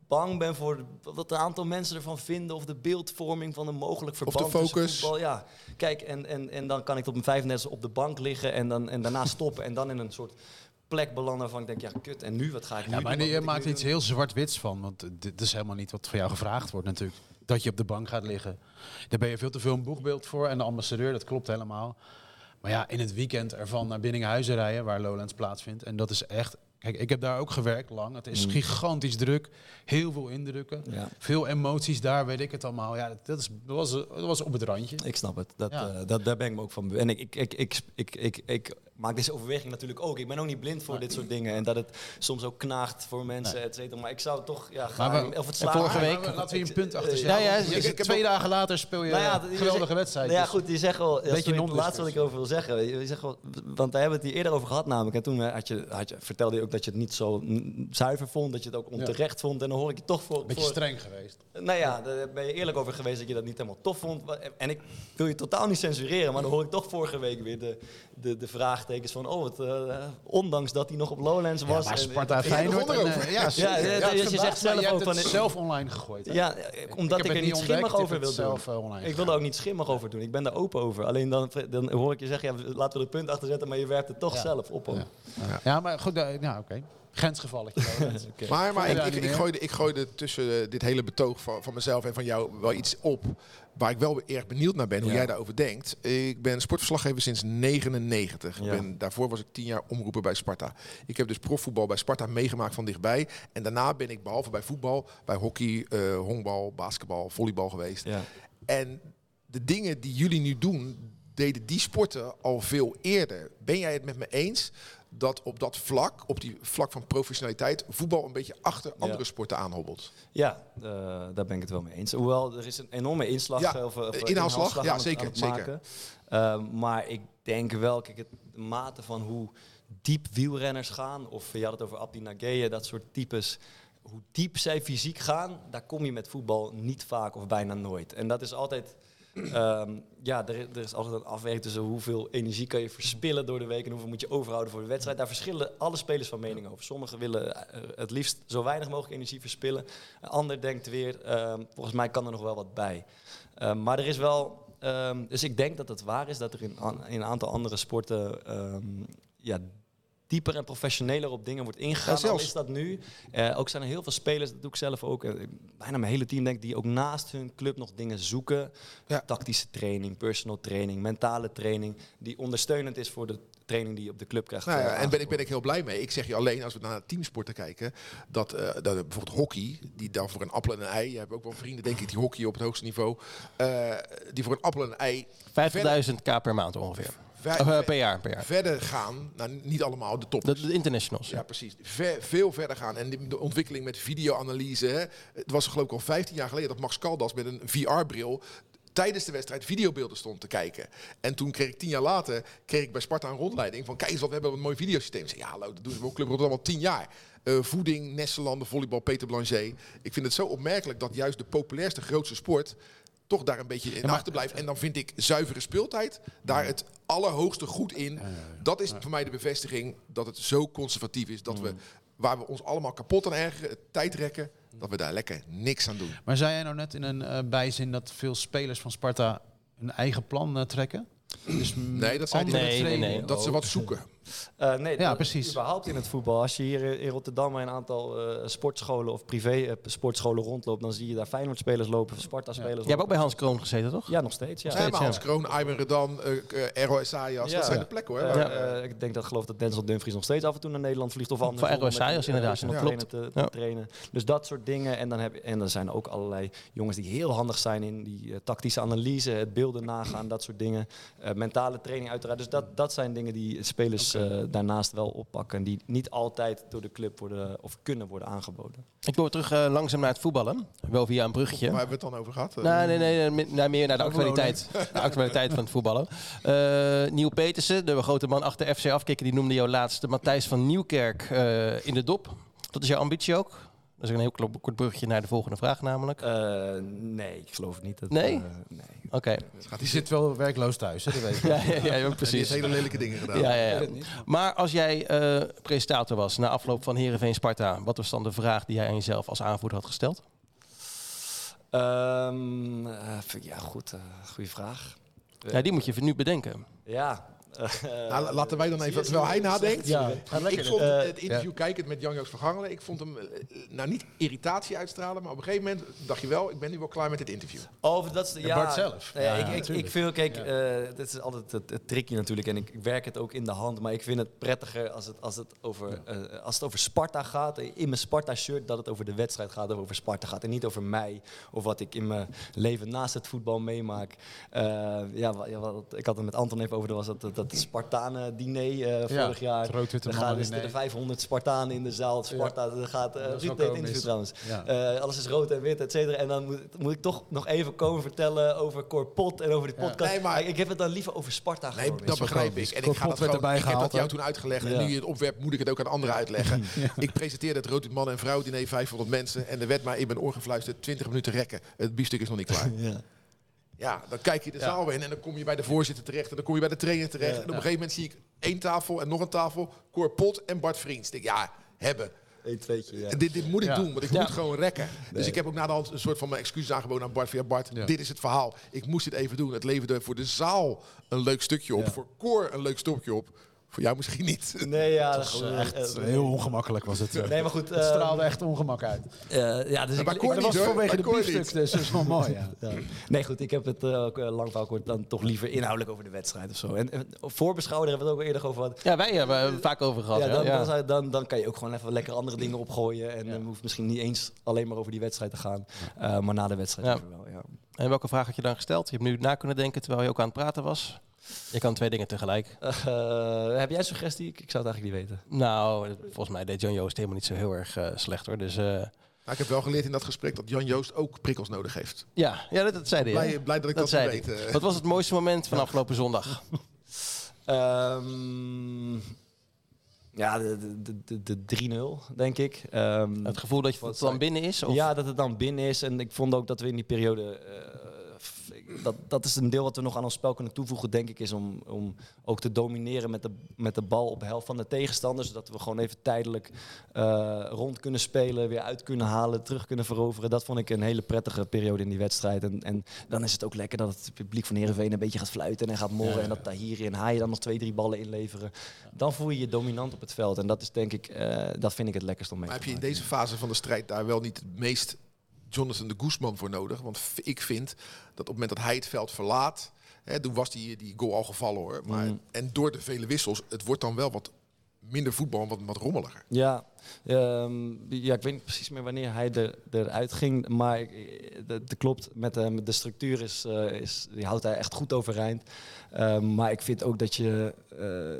bang ben voor wat een aantal mensen ervan vinden. Of de beeldvorming van een mogelijk verband focus. voetbal. Ja, kijk, en, en, en dan kan ik tot mijn 35 op de bank liggen. En, dan, en daarna stoppen. En dan in een soort plek belanden waarvan ik denk, ja kut, en nu? Wat ga ik nu Ja, maar doen? Wat je maakt nu iets doen? heel zwart-wits van. Want dit is helemaal niet wat voor jou gevraagd wordt natuurlijk. Dat je op de bank gaat liggen. Daar ben je veel te veel een boegbeeld voor. En de ambassadeur, dat klopt helemaal. Maar ja, in het weekend ervan naar Binnenhuizen rijden, waar Lowlands plaatsvindt. En dat is echt Kijk, ik heb daar ook gewerkt lang. Het is Mm. gigantisch druk. Heel veel indrukken. Ja. Veel emoties daar, weet ik het allemaal. Ja, dat, is, dat, was, dat was op het randje. Ik snap het. Dat, Ja. eh, dat, daar ben ik me ook van bewust. En ik, ik, ik, ik, ik, ik, ik maak deze overweging natuurlijk ook. Ik ben ook niet blind voor dit soort dingen. En dat het soms ook knaagt voor mensen, et cetera. Maar ik zou toch ja. Maar we- of het en vorige week- Maar laten we hier een punt achter zetten. ja, ja, Je- ik- ik heb twee dagen later speel je Nou ja, een je geweldige zegt- wedstrijd. Ja, dus- goed, die zeggen wel. Ja, Beetje sorry, het laatste wat ik over wil zeggen. Je zegt wel, want daar hebben we het hier eerder over gehad namelijk. En toen eh, had je, had je, vertelde je ook dat je het niet zo zuiver vond. Dat je het ook onterecht vond. En dan hoor ik je toch voor... Beetje voor streng geweest. nou ja, daar ben je eerlijk over geweest dat je dat niet helemaal tof vond. En ik wil je totaal niet censureren, maar dan hoor ik toch vorige week weer de, de, de vraagtekens van... Oh, het, eh, ondanks dat hij nog op Lowlands was... maar en- Sparta en- Feyenoord. en, eh, ja, ja, Ja, je zegt maar zelf je ook van- het zelf online gegooid. hè? Ja, eh, omdat ik, het er niet schimmig over wil het doen. eh, ik wil er ook niet schimmig over doen. Ik ben daar open over. Alleen dan, dan hoor ik je zeggen, ja, laten we er punt achter zetten, maar je werpt het toch Ja. zelf op. Ja. Ja, maar goed, eh, ja, oké. Grensgevalletje. Maar, maar ik, ik, ik, gooide, ik gooide tussen eh, dit hele betoog van, van mezelf en van jou wel iets op. Waar ik wel erg benieuwd naar ben, hoe Ja. jij daarover denkt. Ik ben sportverslaggever sinds 99. Ja. Ik ben, daarvoor was ik tien jaar omroeper bij Sparta. Ik heb dus profvoetbal bij Sparta meegemaakt van dichtbij. En daarna ben ik behalve bij voetbal, bij hockey, eh honkbal, basketbal, volleybal geweest. Ja. En de dingen die jullie nu doen, deden die sporten al veel eerder. Ben jij het met me eens dat op dat vlak, op die vlak van professionaliteit, voetbal een beetje achter andere sporten aanhobbelt? Ja, eh, daar ben ik het wel mee eens. Hoewel, er is een enorme inslag. Ja, of, of, inhaalslag, ja, aan het- zeker, aan het zeker. Ehm, maar ik denk wel, kijk, het, de mate van hoe diep wielrenners gaan, of je had het over Abdi Nageye, dat soort types, hoe diep zij fysiek gaan, daar kom je met voetbal niet vaak of bijna nooit. En dat is altijd... ehm, ja, er, er is altijd een afweging tussen hoeveel energie kan je verspillen door de week en hoeveel moet je overhouden voor de wedstrijd. Daar verschillen alle spelers van mening over. Sommigen willen eh, het liefst zo weinig mogelijk energie verspillen. Een ander denkt weer, ehm, volgens mij kan er nog wel wat bij. Ehm, maar er is wel, dus ik denk dat het waar is dat er in, in een aantal andere sporten ja, dieper en professioneler op dingen wordt ingegaan. Ja, zelfs. Al is dat nu. Eh, ook zijn er heel veel spelers, dat doe ik zelf ook. eh, bijna mijn hele team denk ik, die ook naast hun club nog dingen zoeken. Ja. Tactische training, personal training, mentale training. Die ondersteunend is voor de training die je op de club krijgt. Nou ja, eh, en ben ik, ben ik heel blij mee. Ik zeg je alleen, als we naar teamsporten kijken, dat, eh, dat bijvoorbeeld hockey, die dan voor een appel en een ei, je hebt ook wel vrienden, denk ik, die hockey op het hoogste niveau, eh, die voor een appel en een ei 50.000 k per maand ongeveer. Ver- eh, per jaar, per jaar. verder gaan, nou niet allemaal de top. De, de internationals. Ja, precies. Ver- veel verder gaan. En de ontwikkeling met videoanalyse. Hè. Het was geloof ik al 15 jaar geleden dat Max Caldas met een VR-bril tijdens de wedstrijd videobeelden stond te kijken. En toen kreeg ik tien jaar later kreeg ik bij Sparta een rondleiding van kijk eens wat we hebben een mooi videosysteem. Ik zei, ja, hallo, dat doen ze bij Club Rotterdam al tien jaar. Eh, voeding, Nesselanden, volleybal, Peter Blanchet. Ik vind het zo opmerkelijk dat juist de populairste, grootste sport toch daar een beetje in achterblijft. En dan vind ik zuivere speeltijd daar het allerhoogste goed in. Dat is voor mij de bevestiging dat het zo conservatief is dat we, waar we ons allemaal kapot aan ergeren, het tijd rekken, dat we daar lekker niks aan doen. Maar zei jij nou net in een eh, bijzin dat veel spelers van Sparta hun eigen plan eh, trekken? Dus Nee, dat. Nee, nee, training. nee. Dat ze wat zoeken. Eh, nee, Ja, precies. Überhaupt in het voetbal. Als je hier in Rotterdam een aantal eh, sportscholen of privé eh, sportscholen rondloopt, dan zie je daar Feyenoord-spelers lopen, Sparta-spelers Jij hebt ook bij Hans Kroon gezeten, toch? Ja, nog steeds. Ja. Nog Ja, steeds, maar Hans ja. Kroon, Ivan Redan, Errol Esaias, Ja. dat zijn Ja. de plekken hoor. Waar- ik denk dat geloof dat Denzel Dumfries nog steeds af en toe naar Nederland vliegt of anders. Voor ROSA's inderdaad, ja, dat klopt. Te, te Ja. trainen. Dus dat soort dingen. En dan, heb, en dan zijn er ook allerlei jongens die heel handig zijn in die tactische analyse, het beelden nagaan, dat soort dingen. Eh, mentale training uiteraard. Dus dat, dat zijn dingen die spelers eh, daarnaast wel oppakken. En die niet altijd door de club worden of kunnen worden aangeboden. Ik wil terug eh, langzaam naar het voetballen. Wel via een bruggetje. Waar hebben we het dan over gehad? Eh, Nee, nee, nee, nee, naar meer naar de actualiteit. De actualiteit van het voetballen. Eh Nieuw Petersen, de grote man achter FC Afkikken, die noemde jou laatst Matthijs van Nieuwkerk eh, in de dop. Dat is jouw ambitie ook? Dat is een heel kort bruggetje naar de volgende vraag namelijk. Eh, nee, ik geloof niet dat. Nee? eh, nee. Oké. Die zit wel werkloos thuis, hè, dat weet je. Ja, ja, ja, ja, En die heeft precies. hele lelijke dingen gedaan. Ja, ja, ja. Maar als jij eh, presentator was na afloop van Herenveen Sparta, wat was dan de vraag die jij aan jezelf als aanvoerder had gesteld? Ehm, eh, ja, goed. eh goede vraag. Ja, die moet je nu bedenken. Ja, Nou, la- laten wij dan even, terwijl hij nadenkt. Ja. Ik vond Eh, het interview kijkend met Jan-Joost van Gangelen, ik vond hem eh, nou niet irritatie uitstralen, maar op een gegeven moment dacht je wel, ik ben nu wel klaar met dit interview. Over dat is de- Ja, Bart zelf. Nou ja, Ja, ik, ik, vind, kijk, eh dit is altijd het, het tricky natuurlijk. En ik, werk het ook in de hand. Maar ik vind het prettiger als het, als het, over, eh, als het over Sparta gaat. In mijn Sparta-shirt, dat het over de wedstrijd gaat. Of over Sparta gaat. En niet over mij. Of wat ik in mijn leven naast het voetbal meemaak. Eh, ja, wa- ja, wat, ik had het met Anton even over. Dat was dat, dat, dat Spartanen-diner eh, Ja, vorig jaar. het rood-witte Er gaan dus de 500 Spartanen in de zaal. Sparta, er gaat... eh Ruud interview trouwens. Ja. Eh, alles is rood en wit, et cetera. En dan moet, moet ik toch nog even komen vertellen over Corpot en over die Ja. podcast. Nee, maar- ik heb het dan liever over Sparta Nee, dat begrijp ik. En ik, Korpot ga dat gewoon, erbij ik heb dat jou toen uitgelegd. Ja. En nu je het opwerpt, moet ik het ook aan anderen uitleggen. Ik presenteerde het Rood Man en Vrouw diner 500 mensen. En er werd mij in mijn oor gefluisterd 20 minuten rekken. Het biefstuk is nog niet klaar. Ja. Dan kijk je de zaal in en dan kom je bij de voorzitter terecht. En dan kom je bij de trainer terecht. Ja. en op een gegeven moment zie ik één tafel en nog een tafel. Cor Pot en Bart Vriends. Ik denk, ja, hebben. Eén tweetje, ja. Dit, dit moet ik Ja. doen, want ik Ja. moet gewoon rekken. Dus ik heb ook na de hand een soort van mijn excuses aangeboden aan Bart. Via Bart, Ja. dit is het verhaal. Ik moest dit even doen. Het leverde voor de zaal een leuk stukje op. Ja. Voor Cor een leuk stukje op. Voor jou misschien niet. Nee, ja. Dat was echt heel ongemakkelijk was het. eh. Nee, maar goed. Het eh, straalde echt ongemak uit. eh, ja, dus ik, maar ik- Dat niet, was hoor. vanwege de biefstuk, dus dat is wel mooi. Ja. Ja. Nee, goed, ik heb het eh, ook lang verhaal kort dan toch liever inhoudelijk over de wedstrijd of zo. En voorbeschouwen, daar hebben we het ook al eerder over gehad. Ja, wij hebben het vaak over gehad. Ja, Ja, dan, ja. Dan, dan, dan kan je ook gewoon even lekker andere dingen opgooien. En het hoeft misschien niet eens alleen maar over die wedstrijd te gaan. Eh, maar na de wedstrijd wel, ja. En welke vraag had je dan gesteld? Je hebt nu na kunnen denken terwijl je ook aan het praten was. Je kan twee dingen tegelijk. Eh, heb jij een suggestie? Ik, ik zou het eigenlijk niet weten. Nou, volgens mij deed John Joost helemaal niet zo heel erg eh, slecht hoor. Dus eh, Nou, ik heb wel geleerd in dat gesprek dat Jan Joost ook prikkels nodig heeft. ja, ja dat, dat zei hij. Blij, blij dat ik dat, dat dat zei weet. hij. Wat was het mooiste moment van afgelopen zondag? Ehm, ja, de, de, de, de, de 3-0, denk ik. Ehm, Het gevoel dat je Wat het dan binnen is? Of? Ja, dat het dan binnen is. En ik vond ook dat we in die periode. Dat, dat is een deel wat we nog aan ons spel kunnen toevoegen, denk ik, is om, om ook te domineren met de, met de bal op de helft van de tegenstander. Zodat we gewoon even tijdelijk eh, rond kunnen spelen, weer uit kunnen halen, terug kunnen veroveren. Dat vond ik een hele prettige periode in die wedstrijd. En, en dan is het ook lekker dat het publiek van Heerenveen een beetje gaat fluiten en gaat morren. En dat Tahiri en Haaien dan nog twee, drie ballen inleveren. Dan voel je je dominant op het veld. En dat is denk ik, eh, dat vind ik het lekkerst om mee Maar te heb je in deze fase van de strijd daar wel niet het meest Jonathan de Guzman voor nodig? Want ik vind dat op het moment dat hij het veld verlaat, hè, toen was die, die goal al gevallen hoor. Maar, Mm. En door de vele wissels, het wordt dan wel wat minder voetbal en wat, wat rommeliger. Ja, ehm, ja, ik weet niet precies meer wanneer hij er, eruit ging. Maar dat klopt, met, de met de structuur is, eh, is, die houdt hij echt goed overeind. Ehm, maar ik vind ook dat je,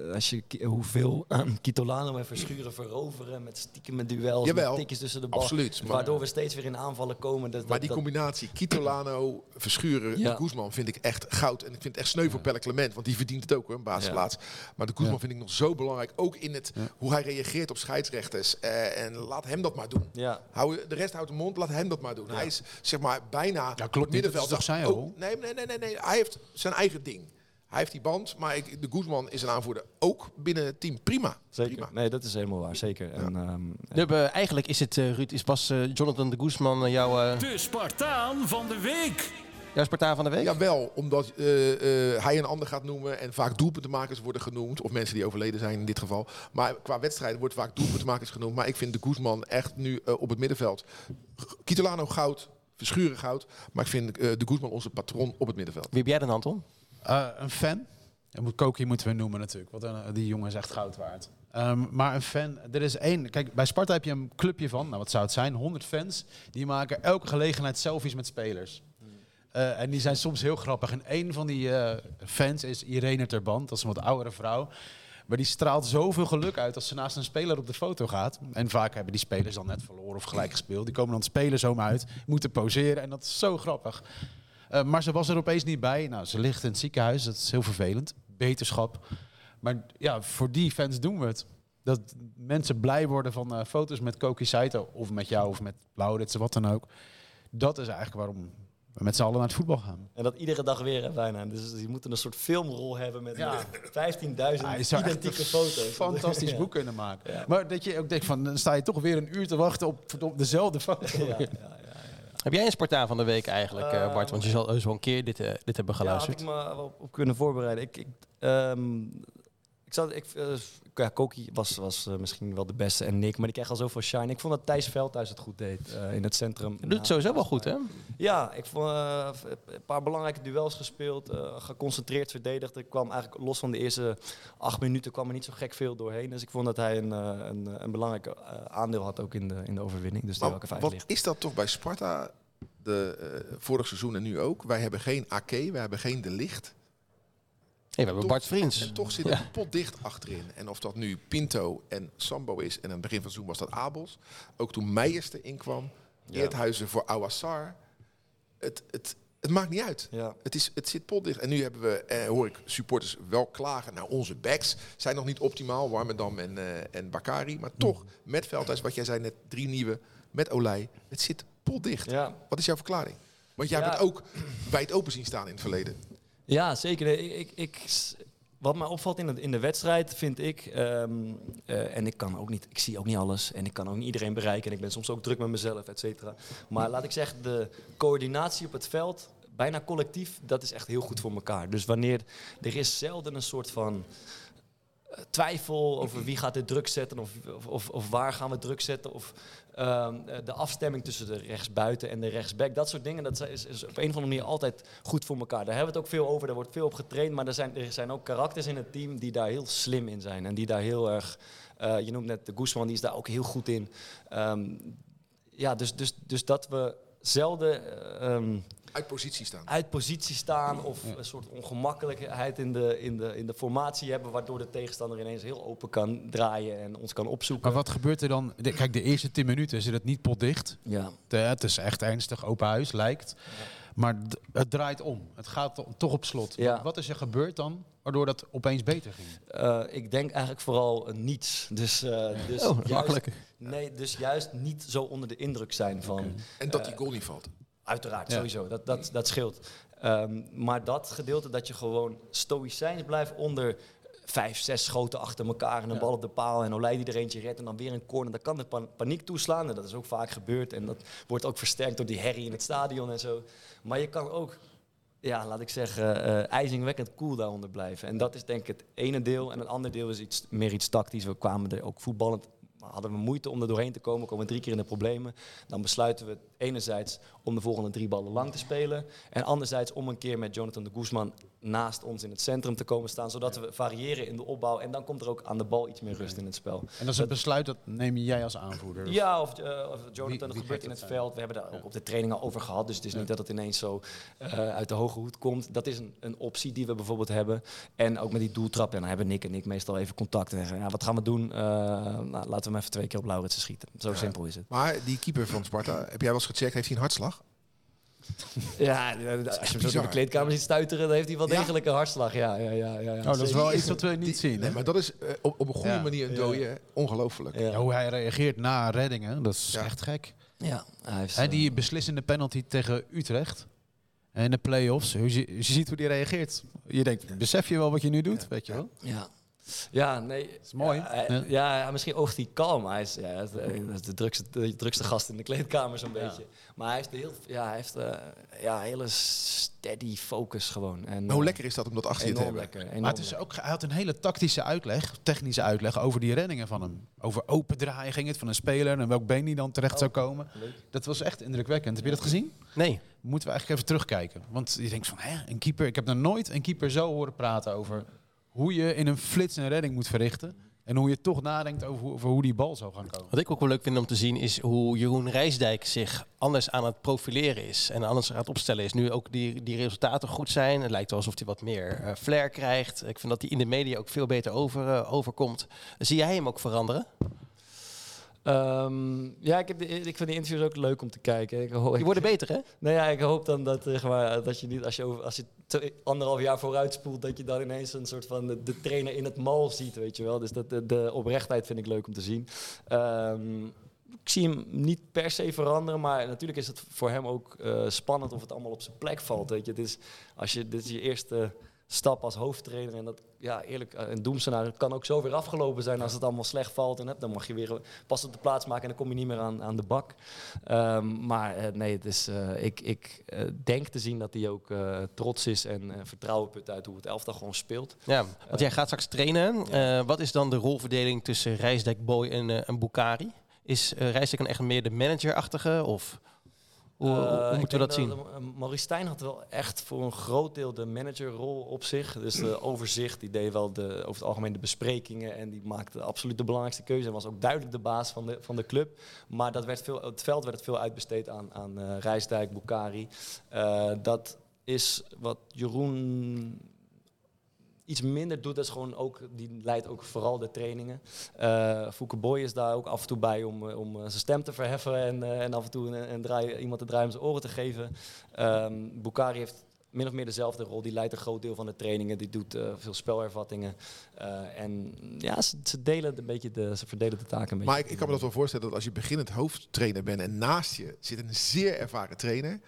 eh, als je hoeveel Kitolano en Verschuren veroveren met stiekem met duels, Jawel, met tikjes tussen de bal. absoluut, maar- waardoor we steeds weer in aanvallen komen. Dat, Maar dat- die dat- combinatie Kitolano, Verschuren Ja. en Guzman vind ik echt goud. En ik vind het echt sneu voor Pelle Clement, want die verdient het ook hoor, een basisplaats. Maar de Guzman Ja. vind ik nog zo belangrijk, ook in het hoe hij reageert op scheidsrechters. Eh, en laat hem dat maar doen. ja. Hou, de rest houdt de mond, laat hem dat maar doen. Hij is zeg maar bijna klopt op het niet, middenveld. dat rol? nee, nee, nee, nee, nee, hij heeft zijn eigen ding. Hij heeft die band, maar ik, de Guzman is een aanvoerder. Ook binnen het team prima. Zeker. prima. Nee, dat is helemaal waar, zeker. En, ehm, We hebben, eigenlijk is het, eh, Ruud, is pas eh, Jonathan de Guzman eh, jouw, eh, De Spartaan van de week. Jouw Spartaan van de week? Jawel, omdat eh, eh, hij een ander gaat noemen en vaak doelpuntenmakers worden genoemd. Of mensen die overleden zijn in dit geval. Maar qua wedstrijd wordt vaak doelpuntenmakers genoemd. Maar ik vind de Guzman echt nu eh, op het middenveld. Kitolano goud, Verschuren goud. Maar ik vind eh, de Guzman onze patroon op het middenveld. Wie heb jij dan, Anton? Eh, een fan. En moet Koki moeten we noemen natuurlijk, want die jongen is echt goud waard. Ehm, maar een fan, er is één. Kijk, bij Sparta heb je een clubje van, nou wat zou het zijn, 100 fans. Die maken elke gelegenheid selfies met spelers. Eh, en die zijn soms heel grappig. En één van die eh, fans is Irene Terband, dat is een wat oudere vrouw. Maar die straalt zoveel geluk uit als ze naast een speler op de foto gaat. En vaak hebben die spelers dan net verloren of gelijk gespeeld. Die komen dan spelers zomaar uit, moeten poseren. En dat is zo grappig. Eh, maar ze was er opeens niet bij. Nou, ze ligt in het ziekenhuis. Dat is heel vervelend. Beterschap. Maar ja, voor die fans doen we het. Dat mensen blij worden van foto's met Koki Saito. Of met jou of met Laurits, wat dan ook. Dat is eigenlijk waarom we met z'n allen naar het voetbal gaan. En dat iedere dag weer hè, bijna. Dus die moeten een soort filmrol hebben met Ja. 15.000 Ja, je zou echt identieke een foto's. Fantastisch Ja. boek kunnen maken. Ja. Maar dat je ook denkt van, dan sta je toch weer een uur te wachten op, op dezelfde foto. Ja, ja, ja. Heb jij een Spartaan van de week eigenlijk, eh, Bart? Want je zal wel een keer dit, eh, dit hebben Ja, had geluisterd. ik me op kunnen voorbereiden. Ik, ik, ehm, ik zat, ik, eh, ja, Koki was, was eh, misschien wel de beste en Nick, maar die kreeg al zoveel shine. Ik vond dat Thijs Veldhuis het goed deed eh, in het centrum. Je doet het sowieso wel goed, hè? Ja, ik vond eh, een paar belangrijke duels gespeeld, eh, geconcentreerd verdedigd. Ik kwam eigenlijk los van de eerste acht minuten kwam er niet zo gek veel doorheen. Dus ik vond dat hij een, eh, een, een belangrijk eh, aandeel had ook in de, in de overwinning. Dus Maar vijf wat ligt. is dat toch bij Sparta, de, vorig seizoen en nu ook? Wij hebben geen AK, wij hebben geen De Licht. We hebben Toch- Bart Vriends. En toch zit het potdicht achterin. En of dat nu Pinto en Sambo is, en aan het begin van het seizoen was dat Abels. Ook toen Meijers erin kwam, Ja. Eerthuizen voor Awassar. Het, het, het maakt niet uit. Ja. Het, is, het zit potdicht. En nu hebben we, eh, hoor ik supporters wel klagen. Nou, onze backs zijn nog niet optimaal. Warmerdam en, eh en Bakari. Maar toch, met Veldhuis, wat jij zei net, drie nieuwe. Met Olij. Het zit potdicht. Ja, Wat is jouw verklaring? Want jij Ja. hebt het ook wijd open zien staan in het verleden. Ja, zeker. Ik, ik, ik, wat mij opvalt in de, in de wedstrijd, vind ik, ehm, eh, en ik kan ook niet, ik zie ook niet alles en ik kan ook niet iedereen bereiken en ik ben soms ook druk met mezelf, et cetera. Maar laat ik zeggen, de coördinatie op het veld, bijna collectief, dat is echt heel goed voor elkaar. Dus wanneer er is zelden een soort van eh, twijfel over wie gaat dit druk zetten of, of, of, of waar gaan we druk zetten of ehm, eh, de afstemming tussen de rechtsbuiten en de rechtsback. Dat soort dingen, dat is, is op een of andere manier altijd goed voor elkaar. Daar hebben we het ook veel over, daar wordt veel op getraind. Maar er zijn, er zijn ook karakters in het team die daar heel slim in zijn. En die daar heel erg, eh, je noemt net de Guzman, die is daar ook heel goed in. Ehm, ja, dus, dus, dus dat we zelden... eh, ehm, Uit positie staan. uit positie staan of een soort ongemakkelijkheid in de, in, de, in de formatie hebben, waardoor de tegenstander ineens heel open kan draaien en ons kan opzoeken. Maar wat gebeurt er dan? De- kijk, de eerste 10 minuten zit het niet potdicht. Ja. De- het is echt ernstig, open huis, lijkt. Maar d- het draait om. Het gaat to- toch op slot. Ja. Wat is er gebeurd dan, waardoor dat opeens beter ging? Eh, ik denk eigenlijk vooral eh, niets. Dus, eh, dus Oh, juist, makkelijk. Nee, dus juist niet zo onder de indruk zijn van. En dat die goal niet valt. Uiteraard, Ja. sowieso. Dat, dat, dat scheelt. Ehm, maar dat gedeelte dat je gewoon stoïcijns blijft onder vijf, zes schoten achter elkaar en een bal op de paal en Olij die er eentje redt en dan weer een corner. Dan kan de pan- paniek toeslaan en dat is ook vaak gebeurd en dat wordt ook versterkt door die herrie in het stadion en zo. Maar je kan ook, ja, laat ik zeggen, eh ijzingwekkend cool daaronder blijven. En dat is denk ik het ene deel en het andere deel is iets, meer iets tactisch. We kwamen er ook voetballend hadden we moeite om er doorheen te komen, komen drie keer in de problemen. Dan besluiten we enerzijds om de volgende drie ballen lang te spelen. En anderzijds om een keer met Jonathan de Guzman naast ons in het centrum te komen staan. Zodat we variëren in de opbouw. En dan komt er ook aan de bal iets meer rust in het spel. En dat is een besluit dat neem jij als aanvoerder. Ja, of, eh, of Jonathan, Wie- wie gebeurt in het dat veld. We hebben daar ook op de training al over gehad. Dus het is niet dat het ineens zo eh, uit de hoge hoed komt. Dat is een, een optie die we bijvoorbeeld hebben. En ook met die doeltrap. En dan hebben Nick en ik meestal even contact. En zeggen, ja, wat gaan we doen? Eh, nou, laten we hem even twee keer op Lauritsen schieten. Zo simpel is het. Maar die keeper van Sparta, heb jij wel eens gecheckt, heeft hij een hartslag? Ja, als je hem zo bizar. de kleedkamer ziet stuiteren, dan heeft hij wel degelijk een hartslag. Ja, ja, ja, ja, ja. Oh, dat is wel iets wat we niet Die- zien. Nee, hè? maar dat is eh, op, op een goede Ja. manier een dode. Ongelooflijk. Ja. Ja, hoe hij reageert na reddingen, dat is Ja. echt gek. Ja, hij heeft, Hè, eh, die beslissende penalty tegen Utrecht. En in de play-offs, je ziet hoe die reageert. Je denkt, besef je wel wat je nu doet, weet je wel? Ja. Ja, nee. is mooi. Ja, hij- Ja. ja, misschien oogt hij kalm. Hij is, ja, hij is de, dat drukste, de drukste gast in de kleedkamer zo'n beetje. Maar hij heeft, heel, ja, hij heeft eh, ja, hele steady focus gewoon. En, Maar hoe eh, lekker is dat om dat achter je te Enorm hebben? lekker. enorm Maar het is ook, hij had een hele tactische uitleg, technische uitleg over die reddingen van hem. Over open draaien ging het van een speler en welk been die dan terecht zou komen. leuk. Dat was echt indrukwekkend. Heb je dat gezien? Nee. Moeten we eigenlijk even terugkijken. Want je denkt van, hè, een keeper, ik heb nog nooit een keeper zo horen praten over hoe je in een flits een redding moet verrichten. En hoe je toch nadenkt over, hoe- die bal zou gaan komen. Wat ik ook wel leuk vind om te zien is hoe Jeroen Rijsdijk zich anders aan het profileren is. En anders aan het opstellen is. Nu ook die, die resultaten goed zijn. Het lijkt wel alsof hij wat meer eh, flair krijgt. Ik vind dat hij in de media ook veel beter over, eh, overkomt. Zie jij hem ook veranderen? Ehm, ja, ik, heb de, ik vind de interviews ook leuk om te kijken. Ik, ho- Die worden beter, hè? Nou ja, ik hoop dan dat, eh, zeg maar, dat je niet, als je, over, als je twee- anderhalf jaar vooruit spoelt, dat je dan ineens een soort van de, de trainer in het mal ziet, weet je wel. Dus dat, de, de oprechtheid vind ik leuk om te zien. Ehm, ik zie hem niet per se veranderen, maar natuurlijk is het voor hem ook eh, spannend of het allemaal op zijn plek valt. Weet je. Het is, als je, dit is je eerste stap als hoofdtrainer. En dat, ja, eerlijk, eh, een doemscenario het kan ook zo weer afgelopen zijn als het allemaal slecht valt. En dan mag je weer pas op de plaats maken en dan kom je niet meer aan, aan de bak. Ehm, maar eh, nee, het is, eh, ik, ik denk te zien dat hij ook trots is en vertrouwen put uit hoe het elftal gewoon speelt. Ja, want jij gaat straks trainen. Wat is dan de rolverdeling tussen Rijsdijk, Boy en, en Bukari? Is uh, Rijsdijk dan echt meer de managerachtige? Of hoe, hoe- Eh, moeten we dat zien? eh, Maurice Stijn had wel echt voor een groot deel de managerrol op zich. Dus de overzicht, die deed wel de, over het algemeen de besprekingen. En die maakte absoluut de belangrijkste keuze. En was ook duidelijk de baas van de, van de club. Maar dat werd veel, het veld werd het veel uitbesteed aan, aan eh, Rijsdijk, Bukari. Dat is wat Jeroen iets minder doet. Dat gewoon ook, die leidt ook vooral de trainingen. Eh Fouke Boy is daar ook af en toe bij om, eh, om eh, zijn stem te verheffen en, en af en toe een, een draai, iemand te draaien om zijn oren te geven. Ehm Bukari heeft min of meer dezelfde rol. Die leidt een groot deel van de trainingen. Die doet veel spelervattingen. En ja, ze, ze delen een beetje de, ze verdelen de taken een beetje. Maar ik, ik kan me dat wel voorstellen dat als je beginnend hoofdtrainer bent en naast je zit een zeer ervaren trainer,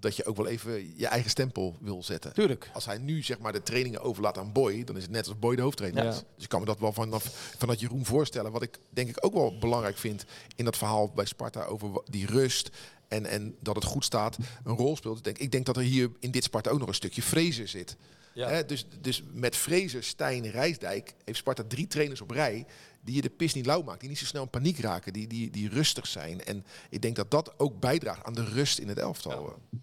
dat je ook wel even je eigen stempel wil zetten. Tuurlijk. Als hij nu zeg maar de trainingen overlaat aan Boy, dan is het net als Boy de hoofdtrainer Ja. Dus ik kan me dat wel vanaf, vanuit Jeroen voorstellen. Wat ik denk ik ook wel belangrijk vind in dat verhaal bij Sparta over die rust en, en dat het goed staat, een rol speelt. Ik denk, ik denk dat er hier in dit Sparta ook nog een stukje Fraser zit. Ja. Dus, dus met Fraser, Stijn, Rijsdijk heeft Sparta drie trainers op rij die je de pis niet lauw maakt, die niet zo snel in paniek raken, die, die, die rustig zijn. En ik denk dat dat ook bijdraagt aan de rust in het elftal. Ja,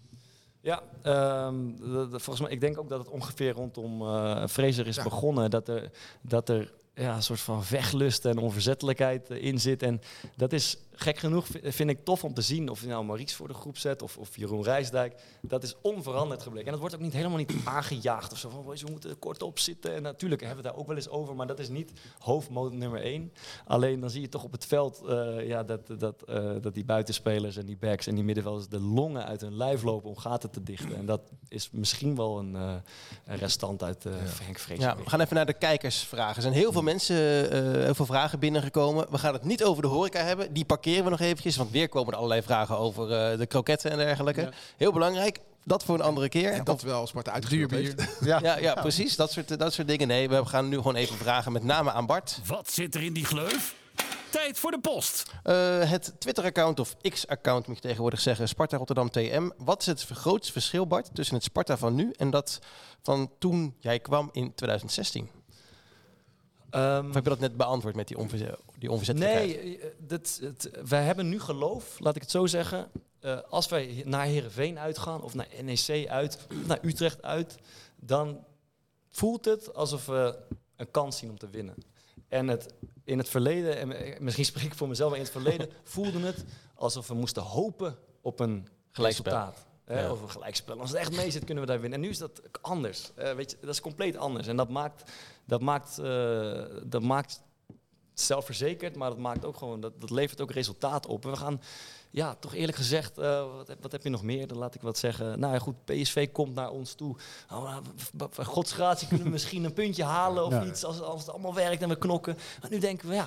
ehm, de- de- volgens mij, ik denk ook dat het ongeveer rondom eh Fraser is Ja. begonnen. Dat er, dat er ja, een soort van veglust en onverzettelijkheid eh, in zit. En dat is gek genoeg, vi- vind ik tof om te zien. Of je nou Maurice voor de groep zet of, of Jeroen Rijsdijk. Dat is onveranderd gebleken. En dat wordt ook niet helemaal niet aangejaagd of zo. Van, "Boys, we moeten kort op zitten. En natuurlijk hebben we daar ook wel eens over. Maar dat is niet hoofdmoot nummer één. Alleen dan zie je toch op het veld eh, ja, dat, dat, eh, dat die buitenspelers en die backs en die middenvelders de longen uit hun lijf lopen om gaten te dichten. En dat is misschien wel een, eh, een restant uit uh, Henk Vrees. Ja, we gaan even naar de kijkersvragen. Er zijn heel veel mensen, heel veel vragen binnengekomen. We gaan het niet over de horeca hebben. Die parkeren we nog eventjes. Want weer komen er allerlei vragen over eh, de kroketten en dergelijke. Ja. Heel belangrijk. Dat voor een andere keer. En dat wel Sparta uitgestuurd heeft. ja, ja, ja, precies. Dat soort, dat soort dingen. Nee, we gaan nu gewoon even vragen met name aan Bart. Wat zit er in die gleuf? Tijd voor de post. Eh, het Twitter-account of X-account moet je tegenwoordig zeggen. Sparta Rotterdam TM. Wat is het grootste verschil, Bart, tussen het Sparta van nu en dat van toen jij kwam in 2016? Ehm, Of heb je dat net beantwoord met die, onverze die onverzettelijkheid? Nee, eh, dit, het, wij hebben nu geloof, laat ik het zo zeggen. Eh, als wij naar Herenveen uitgaan of naar NEC uit, of naar Utrecht uit, dan voelt het alsof we een kans zien om te winnen. En het, in het verleden, en misschien spreek ik voor mezelf, maar in het verleden voelde het alsof we moesten hopen op een Gelijkspel. resultaat. Hè, Ja. Of een gelijkspel. Als het echt mee zit, kunnen we daar winnen. En nu is dat anders. Eh, weet je, dat is compleet anders. En dat maakt, dat maakt, eh, dat maakt zelfverzekerd, maar dat maakt ook gewoon, dat, dat levert ook resultaat op. En we gaan, ja, toch eerlijk gezegd, eh, wat, heb- wat heb je nog meer? Dan laat ik wat zeggen. Nou ja, goed, PSV komt naar ons toe. Oh, godsgratie kunnen we misschien een puntje halen of Ja. iets, als, als het allemaal werkt en we knokken. Maar nu denken we, ja,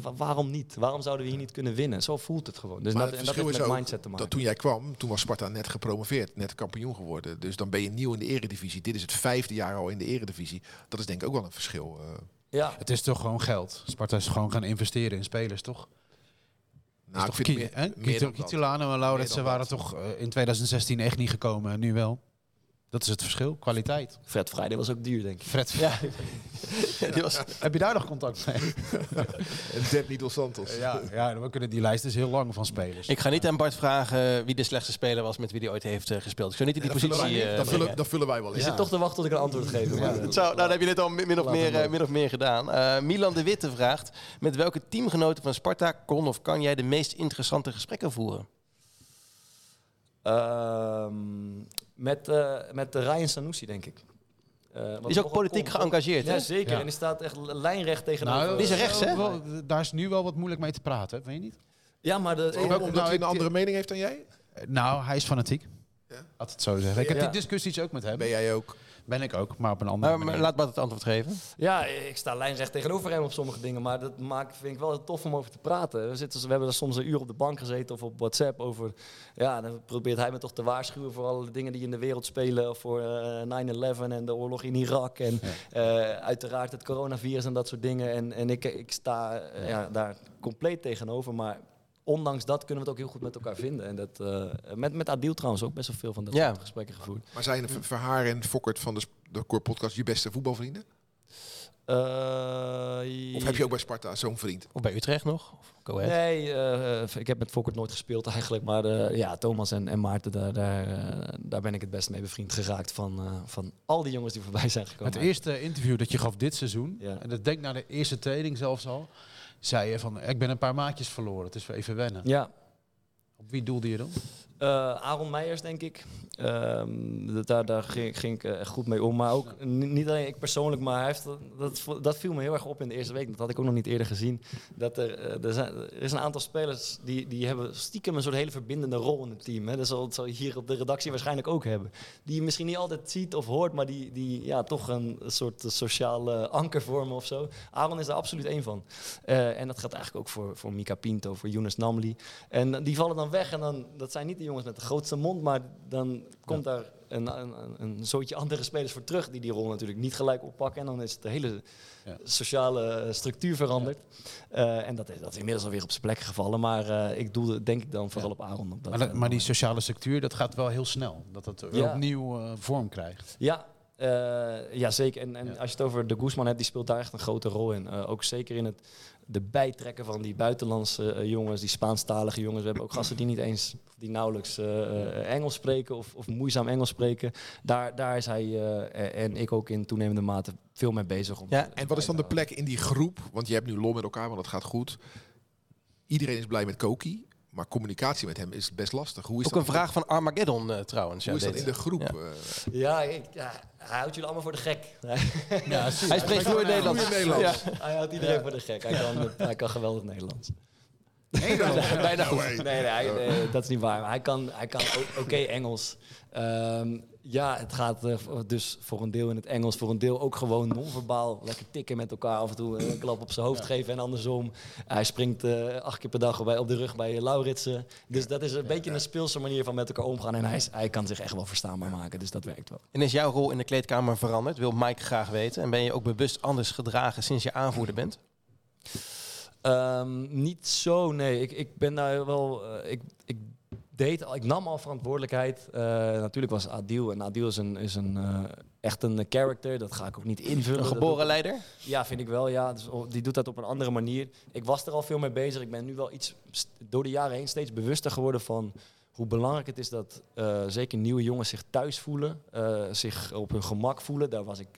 wa- waarom niet? Waarom zouden we hier niet kunnen winnen? Zo voelt het gewoon. Dus Maar dat, en dat heeft met ook mindset te maken. dat toen jij kwam, toen was Sparta net gepromoveerd, net kampioen geworden. Dus dan ben je nieuw in de eredivisie. Dit is het vijfde jaar al in de eredivisie. Dat is denk ik ook wel een verschil. eh. ja, Het is toch gewoon geld. Sparta is gewoon gaan investeren in spelers, toch? Nou, toch ik vind meer, meer. Kitolano en Lauritsen waren toch eh, in 2016 echt niet gekomen. en Nu wel. Dat is het verschil. Kwaliteit. Fred Friday was ook duur, denk ik. Fred, Ja. Die was, heb je daar nog contact mee? En dos Santos. ja, ja, we kunnen, die lijst is heel lang van spelers. ik ga niet aan Bart vragen wie de slechtste speler was met wie hij ooit heeft eh, gespeeld. Ik zou niet in die dat, vullen positie wij, eh, dat, vullen, brengen. dat vullen wij wel Je eens. zit toch te wachten tot ik een antwoord geef. maar, eh, nou, dan heb je dit al min of, meer, eh, min of meer gedaan. Eh, Milan de Witte vraagt: met welke teamgenoten van Sparta kon of kan jij de meest interessante gesprekken voeren? Ehm, met, eh met de Ryan Sanusi, denk ik. Eh, Die is ook politiek komt. geëngageerd, hè? Ja, zeker. Ja. En die staat echt lijnrecht tegenover. nou, Die is rechts, hè? wel- daar is nu wel wat moeilijk mee te praten, weet je niet? Ja, maar de, Omdat Nou, hij een andere mening heeft dan jij? Nou, hij is fanatiek. Ja. Het zo zeggen. Ik heb die discussies ook met hem. Ben jij ook? Ben ik ook, maar op een andere Maar, maar manier. laat Bart het antwoord geven. Ja, ik sta lijnrecht tegenover hem op sommige dingen, maar dat maakt, vind ik wel heel tof om over te praten. We, zitten, we hebben er soms een uur op de bank gezeten of op WhatsApp over. Ja, dan probeert hij me toch te waarschuwen voor alle dingen die in de wereld spelen. Of voor eh, 9-11 en de oorlog in Irak. En eh, uiteraard het coronavirus en dat soort dingen. En, en ik, ik sta eh, ja, daar compleet tegenover. Maar ondanks dat kunnen we het ook heel goed met elkaar vinden. En dat, eh, met, met Adil trouwens ook best wel veel van dat Ja. soort gesprekken gevoerd. Maar zijn Ver- Verhaar en Fokkert van de, de Core Podcast je beste voetbalvrienden? Eh, Of heb je ook bij Sparta zo'n vriend? Of bij Utrecht nog? Of Go Ahead. Nee, eh, ik heb met Fokkert nooit gespeeld eigenlijk. Maar eh, ja, Thomas en, en Maarten, daar, daar, daar ben ik het best mee bevriend geraakt van, eh, van al die jongens die voorbij zijn gekomen. Het eerste interview dat je gaf dit seizoen, Ja. en dat denk ik na de eerste training zelfs al, zei je van, ik ben een paar maatjes verloren, het is even wennen. Ja, Op wie doelde je dan? Eh, Aaron Meijers, denk ik. Ehm, daar daar ging, ging ik echt goed mee om. Maar ook ni- niet alleen ik persoonlijk, maar hij heeft, dat- dat, viel me heel erg op in de eerste week. Dat had ik ook nog niet eerder gezien. Dat er, eh, er, zijn, er is een aantal spelers die, die hebben stiekem een soort hele verbindende rol in het team. Hè. Dat zal, zal je hier op de redactie waarschijnlijk ook hebben. Die je misschien niet altijd ziet of hoort, maar die, die ja, toch een soort sociale anker vormen of zo. Aaron is daar absoluut één van. Eh, en dat geldt eigenlijk ook voor, voor Mika Pinto, voor Younes Namli. En die vallen dan weg en dan, dat zijn niet de jongens met de grootste mond, maar dan komt daar een, een, een, zootje andere spelers voor terug die die rol natuurlijk niet gelijk oppakken. En dan is de hele Ja. sociale eh, structuur veranderd. Eh, en dat is, dat is inmiddels alweer op zijn plek gevallen, maar eh, ik doelde denk ik dan vooral op Aaron. Op dat, Maar, dat- maar die sociale structuur, dat gaat wel heel snel. Dat Ja. opnieuw vorm krijgt. Ja, ja zeker. En, en Ja. als je het over de Guzman hebt, die speelt daar echt een grote rol in. Ook zeker in het de bijtrekken van die buitenlandse eh, jongens, die Spaanstalige jongens. We hebben ook gasten die niet eens, die nauwelijks eh, eh, Engels spreken of, of moeizaam Engels spreken. Daar, daar is hij en ik ook in toenemende mate veel mee bezig. Om Ja, En wat is dan de plek in die groep? Want je hebt nu lol met elkaar, want het gaat goed. Iedereen is blij met Koki, maar communicatie met hem is best lastig. Hoe is Ook dat, een vraag van Armageddon eh, trouwens. Hoe ja, is dat in de groep? Ja. eh? Ja, ik, ja, hij houdt jullie allemaal voor de gek. Hij spreekt vloeiend Nederlands. Nederlands. Ja. hij houdt iedereen voor de gek. Hij kan, hij kan geweldig Nederlands. Bijna goed. Nee, nee, hij- nee, dat is niet waar. Maar hij kan, hij kan oké Engels. Ehm, ja, het gaat eh, dus voor een deel in het Engels, voor een deel ook gewoon non-verbaal. Lekker tikken met elkaar, af en toe een klap op zijn hoofd geven en andersom. Hij springt eh, acht keer per dag bij, op de rug bij Lauritsen. Dus dat is een beetje een speelse manier van met elkaar omgaan. En hij, is- hij kan zich echt wel verstaanbaar maken, dus dat werkt wel. En is jouw rol in de kleedkamer veranderd? Wil Mike graag weten. En ben je ook bewust anders gedragen sinds je aanvoerder bent? Ehm, niet zo, nee. Ik, ik ben daar wel. eh, ik, ik deed al, ik nam al verantwoordelijkheid. Eh, natuurlijk was Adil. En Adil is een, is een eh, echt een character. Dat ga ik ook niet invullen. Een geboren leider? Ja, vind ik wel. Ja. Dus, die doet dat op een andere manier. Ik was er al veel mee bezig. Ik ben nu wel iets door de jaren heen steeds bewuster geworden van hoe belangrijk het is dat eh, zeker nieuwe jongens zich thuis voelen, zich op hun gemak voelen. Daar was ik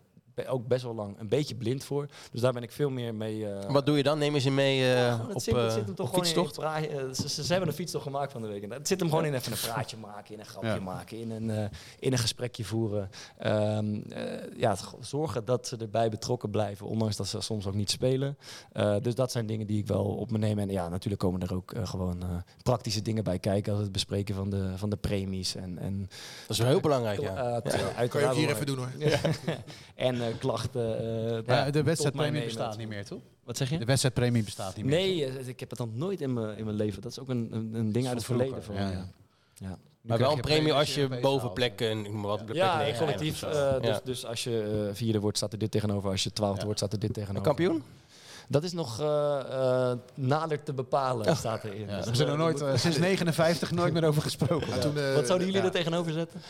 ook best wel lang een beetje blind voor. Dus daar ben ik veel meer mee. eh, Wat doe je dan? Neem je ze mee eh, het op, zit, het eh, zit hem toch op gewoon in fietstocht? eh, Ze, ze, ze hebben een fietstocht gemaakt van de week. En Het zit hem gewoon in even een praatje maken, in een grapje Ja. maken, in een, eh, in een gesprekje voeren. Ehm, eh, ja, zorgen dat ze erbij betrokken blijven, ondanks dat ze soms ook niet spelen. Eh, dus dat zijn dingen die ik wel op me neem. En ja, natuurlijk komen er ook eh, gewoon eh, praktische dingen bij kijken, als het bespreken van de, van de premies. En, en, Dat is wel heel belangrijk, ja. eh, Kan je ook hier even doen hoor. en eh, klachten. eh, Ja, nou, de tot mij wedstrijdpremie bestaat niet meer, toch? Wat zeg je? De wedstrijdpremie bestaat niet meer. Nee, eh, ik heb het dan nooit in mijn, in mijn leven. Dat is ook een, een, een ding uit het verleden. vroeger, Van, ja, ja. ja. Ja. Maar wel een premie als je boven haalt, plek, eh, noem maar wat, plek Ja, 9 collectief. eindigt of zo. eh, dus, Ja. dus als je eh, vierde wordt, staat er dit tegenover. Als je twaalfde Ja. wordt, staat er dit Een tegenover. kampioen? Dat is nog eh, eh, nader te bepalen, staat erin. Ja, Dus, we zijn er eh, nooit, sinds 59 nooit meer over gesproken. Toen, Wat zouden jullie ja. er tegenover zetten?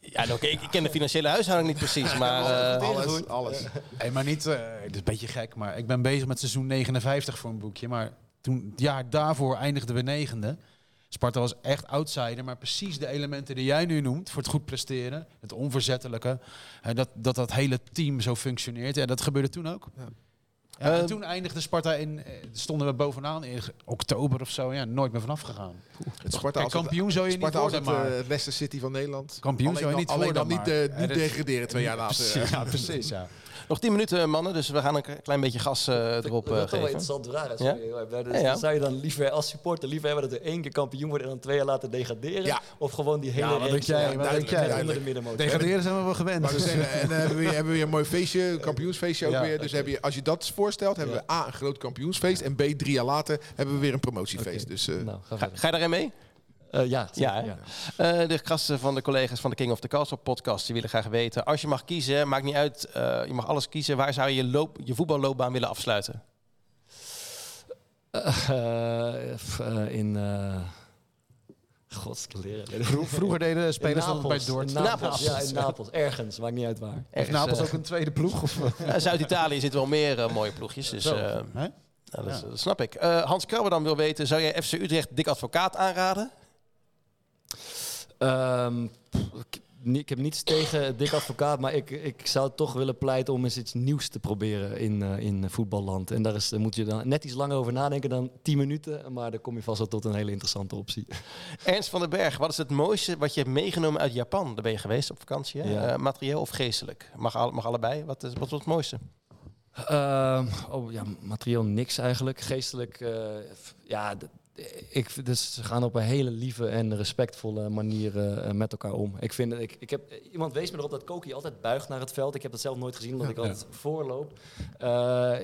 Ja, nou, oké, ik, ik ken de financiële huishouding niet precies, maar... eh, alles, alles. Hey, maar niet, eh, het is een beetje gek, maar ik ben bezig met seizoen 59 voor een boekje. Maar toen, het jaar daarvoor eindigden we negende. Sparta was echt outsider, maar precies de elementen die jij nu noemt voor het goed presteren, het onverzettelijke, hè, dat, dat dat hele team zo functioneert, ja, dat gebeurde toen ook. Ja, en Ehm, toen eindigde Sparta in, eh, stonden we bovenaan in oktober of zo. Ja, nooit meer vanaf gegaan. Het Sparta Kijk, als het- kampioen zou je Sparta niet worden, het maar... eh, Leicester City van Nederland. Kampioen alleen zou je dan- niet alleen worden, dan niet, maar- eh, niet Ja, dat- degraderen twee jaar later. Precies, ja, precies, ja. Nog 10 minuten, mannen, dus we gaan een klein beetje gas eh, erop dat eh, is toch wel geven. interessant vraag. Ja? Dus Ja, ja. dan Zou je dan liever als supporter liever hebben dat we één keer kampioen worden en dan twee jaar later degraderen? Ja. Of gewoon die hele Ja, wat denk reeks, jij? eh, Wat denk duidelijk, jij? onder de Duidelijk. middenmoot. Degraderen zijn we wel gewend. Dus- en dan hebben we, weer- hebben we weer een mooi feestje, een kampioensfeestje ook Ja, weer. Dus heb je, als je dat voorstelt, hebben we A, een groot kampioensfeest. En B, drie jaar later hebben we weer een promotiefeest. Dus eh, Nou, ga ga je daarin mee? Eh, ja, Ja? Eh, de gasten van de collega's van de King of the Castle podcast die willen graag weten. Als je mag kiezen, maakt niet uit, eh, je mag alles kiezen. Waar zou je je, loop, je voetballoopbaan willen afsluiten? In... eh God, leren. Vro- Vroeger deden spelers In altijd bij Napels, Dordt. in Napels. Napels. Ja, in Napels. Ergens, maakt niet uit waar. Heeft Napels ook een tweede ploeg? Of, eh, Zuid-Italië zitten wel meer mooie ploegjes. Dus, eh, ja, dat, is- dat snap ik. Eh, Hans Krabbe dan wil weten, zou jij FC Utrecht Dick Advocaat aanraden? Ehm, pff, ik, heb niets tegen Dick Advocaat, maar ik, ik zou toch willen pleiten om eens iets nieuws te proberen in, eh, in voetballand. En daar is, moet je dan net iets langer over nadenken dan 10 minuten, maar dan kom je vast wel tot een hele interessante optie. Ernst van den Berg, wat is het mooiste wat je hebt meegenomen uit Japan? Daar ben je geweest op vakantie? Ja. Eh, materieel of geestelijk? Mag, al, mag allebei. Wat, is, wat was het mooiste? Ehm, oh ja, materieel niks eigenlijk. Geestelijk, eh, ja, ik, dus ze gaan op een hele lieve en respectvolle manier eh, met elkaar om. Ik vind, ik, ik heb, iemand wees me erop dat Koki altijd buigt naar het veld. Ik heb dat zelf nooit gezien, omdat ik altijd voorloop. Eh,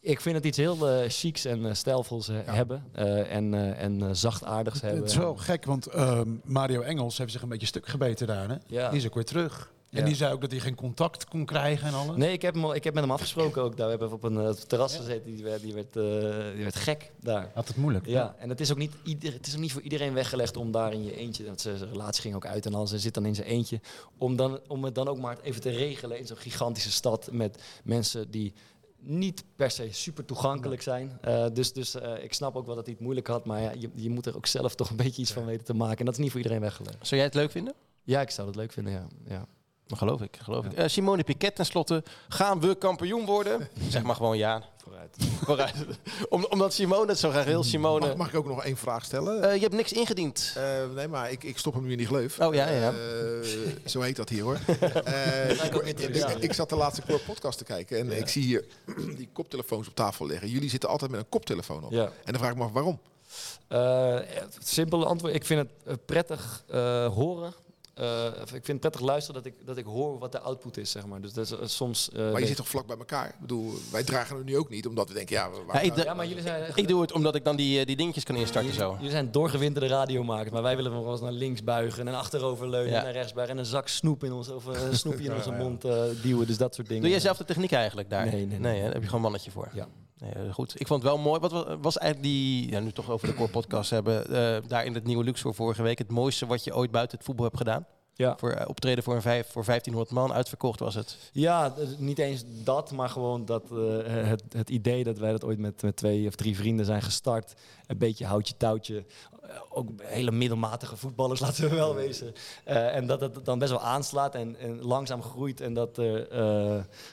ik vind het iets heel eh chics en eh, stijlvols eh, hebben. eh, en en en eh, zachtaardigs hebben. Het is wel gek, want ehm, Mario Engels heeft zich een beetje stuk gebeten daar. Hè? Die is ook weer terug. En Ja. die zei ook dat hij geen contact kon krijgen en alles. Nee, ik heb, hem, al- ik heb met hem afgesproken ook. Daar we hebben op een eh, terras gezeten. Die werd, die, werd, eh, die werd gek daar. Had het moeilijk. Ja, en het is, ook niet ieder, het is ook niet voor iedereen weggelegd om daar in je eentje, dat zijn relatie ging ook uit en alles, hij zit dan in zijn eentje, om, dan, om het dan ook maar even te regelen in zo'n gigantische stad met mensen die niet per se super toegankelijk zijn. Eh, dus dus eh, ik snap ook wel dat hij het moeilijk had, maar ja, je, je moet er ook zelf toch een beetje iets van weten te maken. En dat is niet voor iedereen weggelegd. Zou jij het leuk vinden? Ja, ik zou dat leuk vinden, ja. ja. Geloof ik, geloof ik. Eh, Simone Piquet tenslotte, gaan we kampioen worden? Zeg maar gewoon ja. Vooruit. Vooruit. Om, omdat Simone het zo graag wil. Simone, mag, mag ik ook nog één vraag stellen? eh, je hebt niks ingediend. Eh, nee, maar ik, ik stop hem nu in die gleuf. Oh, ja, ja, ja. Eh, zo heet dat hier hoor. Eh, ik, ik, zat de laatste Core podcast te kijken en ik zie hier die koptelefoons op tafel liggen. Jullie zitten altijd met een koptelefoon op. Ja. En dan vraag ik me af waarom. Eh, het simpele antwoord. Ik vind het prettig eh, horen. Eh, ik vind het prettig luisteren dat ik, dat ik hoor wat de output is, zeg maar. Dus dat is, eh, soms... eh, Maar je weet- zit toch vlak bij elkaar? Ik bedoel, wij dragen hem nu ook niet, omdat we denken, ja, Ja, ik, ja, maar jullie zijn... echt- ik doe het omdat ik dan die, die dingetjes kan instarten zo. Jullie zijn doorgewinterde radiomakers, maar wij willen wel eens naar links buigen en achterover leunen Ja. en naar rechts buigen en een zak snoep in ons, of een snoepje in onze mond eh, duwen. Dus dat soort dingen. Doe jij zelf de techniek eigenlijk daar? Nee, nee, nee. daar heb je gewoon een mannetje voor. Ja. Nee, eh, goed. Ik vond het wel mooi. Wat wa- was eigenlijk die, ja, nu toch over de core podcast hebben, eh, daar in het nieuwe Luxor vorige week, het mooiste wat je ooit buiten het voetbal hebt gedaan? Ja. Voor eh, optreden voor, een vijf, voor 1500 man, uitverkocht was het. Ja, niet eens dat, maar gewoon dat, het, het idee dat wij dat ooit met, met twee of drie vrienden zijn gestart. Een beetje houtje touwtje. Ook hele middelmatige voetballers, laten we wel wezen. En dat het dan best wel aanslaat en, en langzaam groeit. En dat,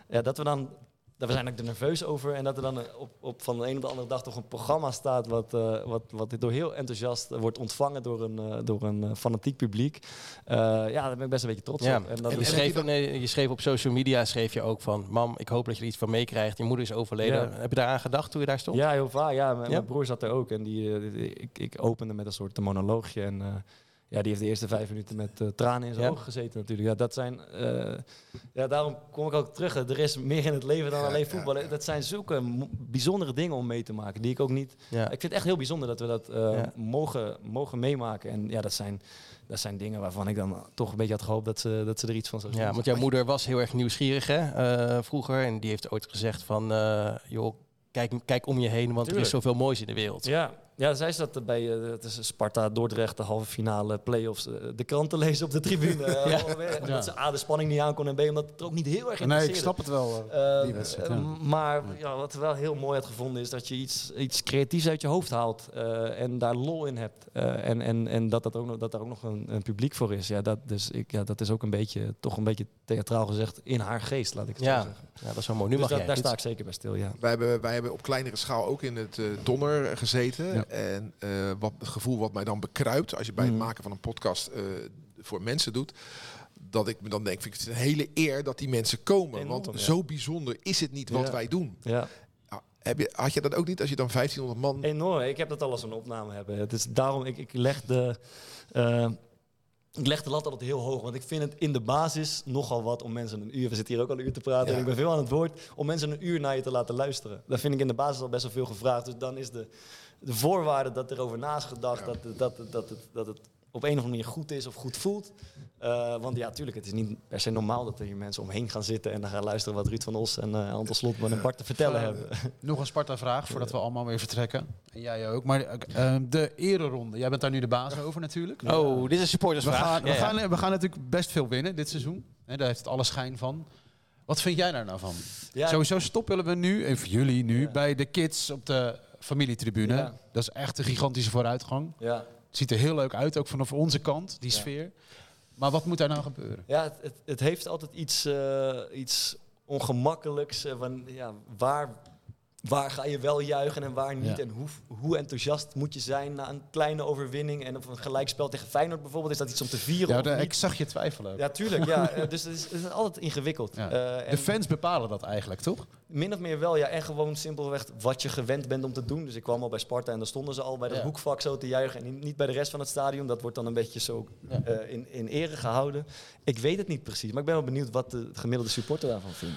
ja, dat we dan. Dat We zijn ook er nerveus over en dat er dan op, op van de een op de andere dag toch een programma staat wat, eh, wat, wat door heel enthousiast wordt ontvangen door een, eh, door een eh, fanatiek publiek. Eh, ja, daar ben ik best een beetje trots Ja. op. En dat En je, schreef, nee, je schreef op social media schreef je ook van, mam, ik hoop dat je er iets van meekrijgt. Je moeder is overleden. Ja. Heb je daaraan gedacht toen je daar stond? Ja, heel vaak. Ja, mijn, Ja? mijn broer zat er ook en die, die- ik, ik opende met een soort monoloogje. En eh, ja, die heeft de eerste vijf minuten met eh, tranen in zijn Ja? ogen gezeten natuurlijk. Ja, dat zijn, eh, ja, daarom kom ik ook terug. Er is meer in het leven dan Ja, alleen ja, voetballen. Dat zijn zulke bijzondere dingen om mee te maken, die ik ook niet... Ja. Ik vind het echt heel bijzonder dat we dat eh, mogen, mogen meemaken. En ja, dat zijn, dat zijn dingen waarvan ik dan toch een beetje had gehoopt dat ze, dat ze er iets van zou. Ja, want jouw moeder was heel erg nieuwsgierig hè, vroeger. En die heeft ooit gezegd van, joh, kijk, kijk om je heen, want er is zoveel moois in de wereld. Ja, Ja, zij zat bij eh, het is Sparta Dordrecht, de halve finale play-offs. eh, de krant te lezen op de tribune. Eh, Omdat Ja. ze A, de spanning niet aankon en B, omdat het er ook niet heel erg Nee, interesseerde. ik snap het wel. die wedstrijd, ja. Maar ja, wat ik wel heel mooi had gevonden is dat je iets, iets creatiefs uit je hoofd haalt eh, en daar lol in hebt. Eh, en en, en dat, dat, ook nog, dat daar ook nog een, een publiek voor is. Ja dat, dus ik, ja, dat is ook een beetje, toch een beetje theatraal gezegd, in haar geest, laat ik het Ja. zo zeggen. Ja, dat is wel mooi. Nu Dus mag dat- jij. daar sta ik zeker bij stil, ja. Wij hebben, wij hebben op kleinere schaal ook in het eh, Donner gezeten. Ja. En eh, wat, het gevoel wat mij dan bekruipt als je bij het Mhm. maken van een podcast eh, voor mensen doet. Dat ik me dan denk, vind ik het een hele eer dat die mensen komen. Enorm, want ja. zo bijzonder is het niet wat Ja. wij doen. ja. Ja, heb je, had je dat ook niet als je dan 1500 man... Enorm. Ik heb dat al als een opname hebben. Het is daarom, ik, ik leg de... eh, ik leg de lat altijd heel hoog, want ik vind het in de basis nogal wat om mensen een uur, we zitten hier ook al een uur te praten Ja. en ik ben veel aan het woord, om mensen een uur naar je te laten luisteren. Dat vind ik in de basis al best wel veel gevraagd. Dus dan is de, de voorwaarde dat er over na is gedacht, dat, dat, dat, dat, het, dat het op een of andere manier goed is of goed voelt. Eh, want ja, tuurlijk, het is niet per se normaal dat er hier mensen omheen gaan zitten en dan gaan luisteren wat Ruud van Os en eh Anton Slotman en Bart te vertellen hebben. Nog een Sparta-vraag voordat we allemaal weer vertrekken. En jij ook. Maar eh, de ereronde, jij bent daar nu de baas over natuurlijk. Oh, dit is een We supportersvraag. gaan, we, Ja, ja. gaan, we gaan natuurlijk best veel winnen dit seizoen. Hè, daar heeft het alle schijn van. Wat vind jij daar nou van? Ja, Sowieso stop willen we nu, even jullie nu, Ja. bij de kids op de familietribune. Ja. Dat is echt een gigantische vooruitgang. ja. Het ziet er heel leuk uit, ook vanaf onze kant, die Ja. sfeer. Maar wat moet daar nou gebeuren? Ja, het, het, het heeft altijd iets, eh, iets ongemakkelijks. eh, van, ja, waar, waar ga je wel juichen en waar niet? Ja. En hoe, hoe enthousiast moet je zijn na een kleine overwinning? En of een gelijkspel tegen Feyenoord bijvoorbeeld, is dat iets om te vieren Ja, de- ik zag je twijfelen. ook. Ja, tuurlijk. Ja. Eh, dus het is, het is altijd ingewikkeld. Ja. Eh, de fans bepalen dat eigenlijk, toch? min of meer wel, ja. En gewoon simpelweg wat je gewend bent om te doen. Dus ik kwam al bij Sparta en daar stonden ze al bij dat Ja. hoekvak zo te juichen. En niet bij de rest van het stadion. Dat wordt dan een beetje zo eh, in, in ere gehouden. Ik weet het niet precies, maar ik ben wel benieuwd wat de gemiddelde supporter daarvan vindt.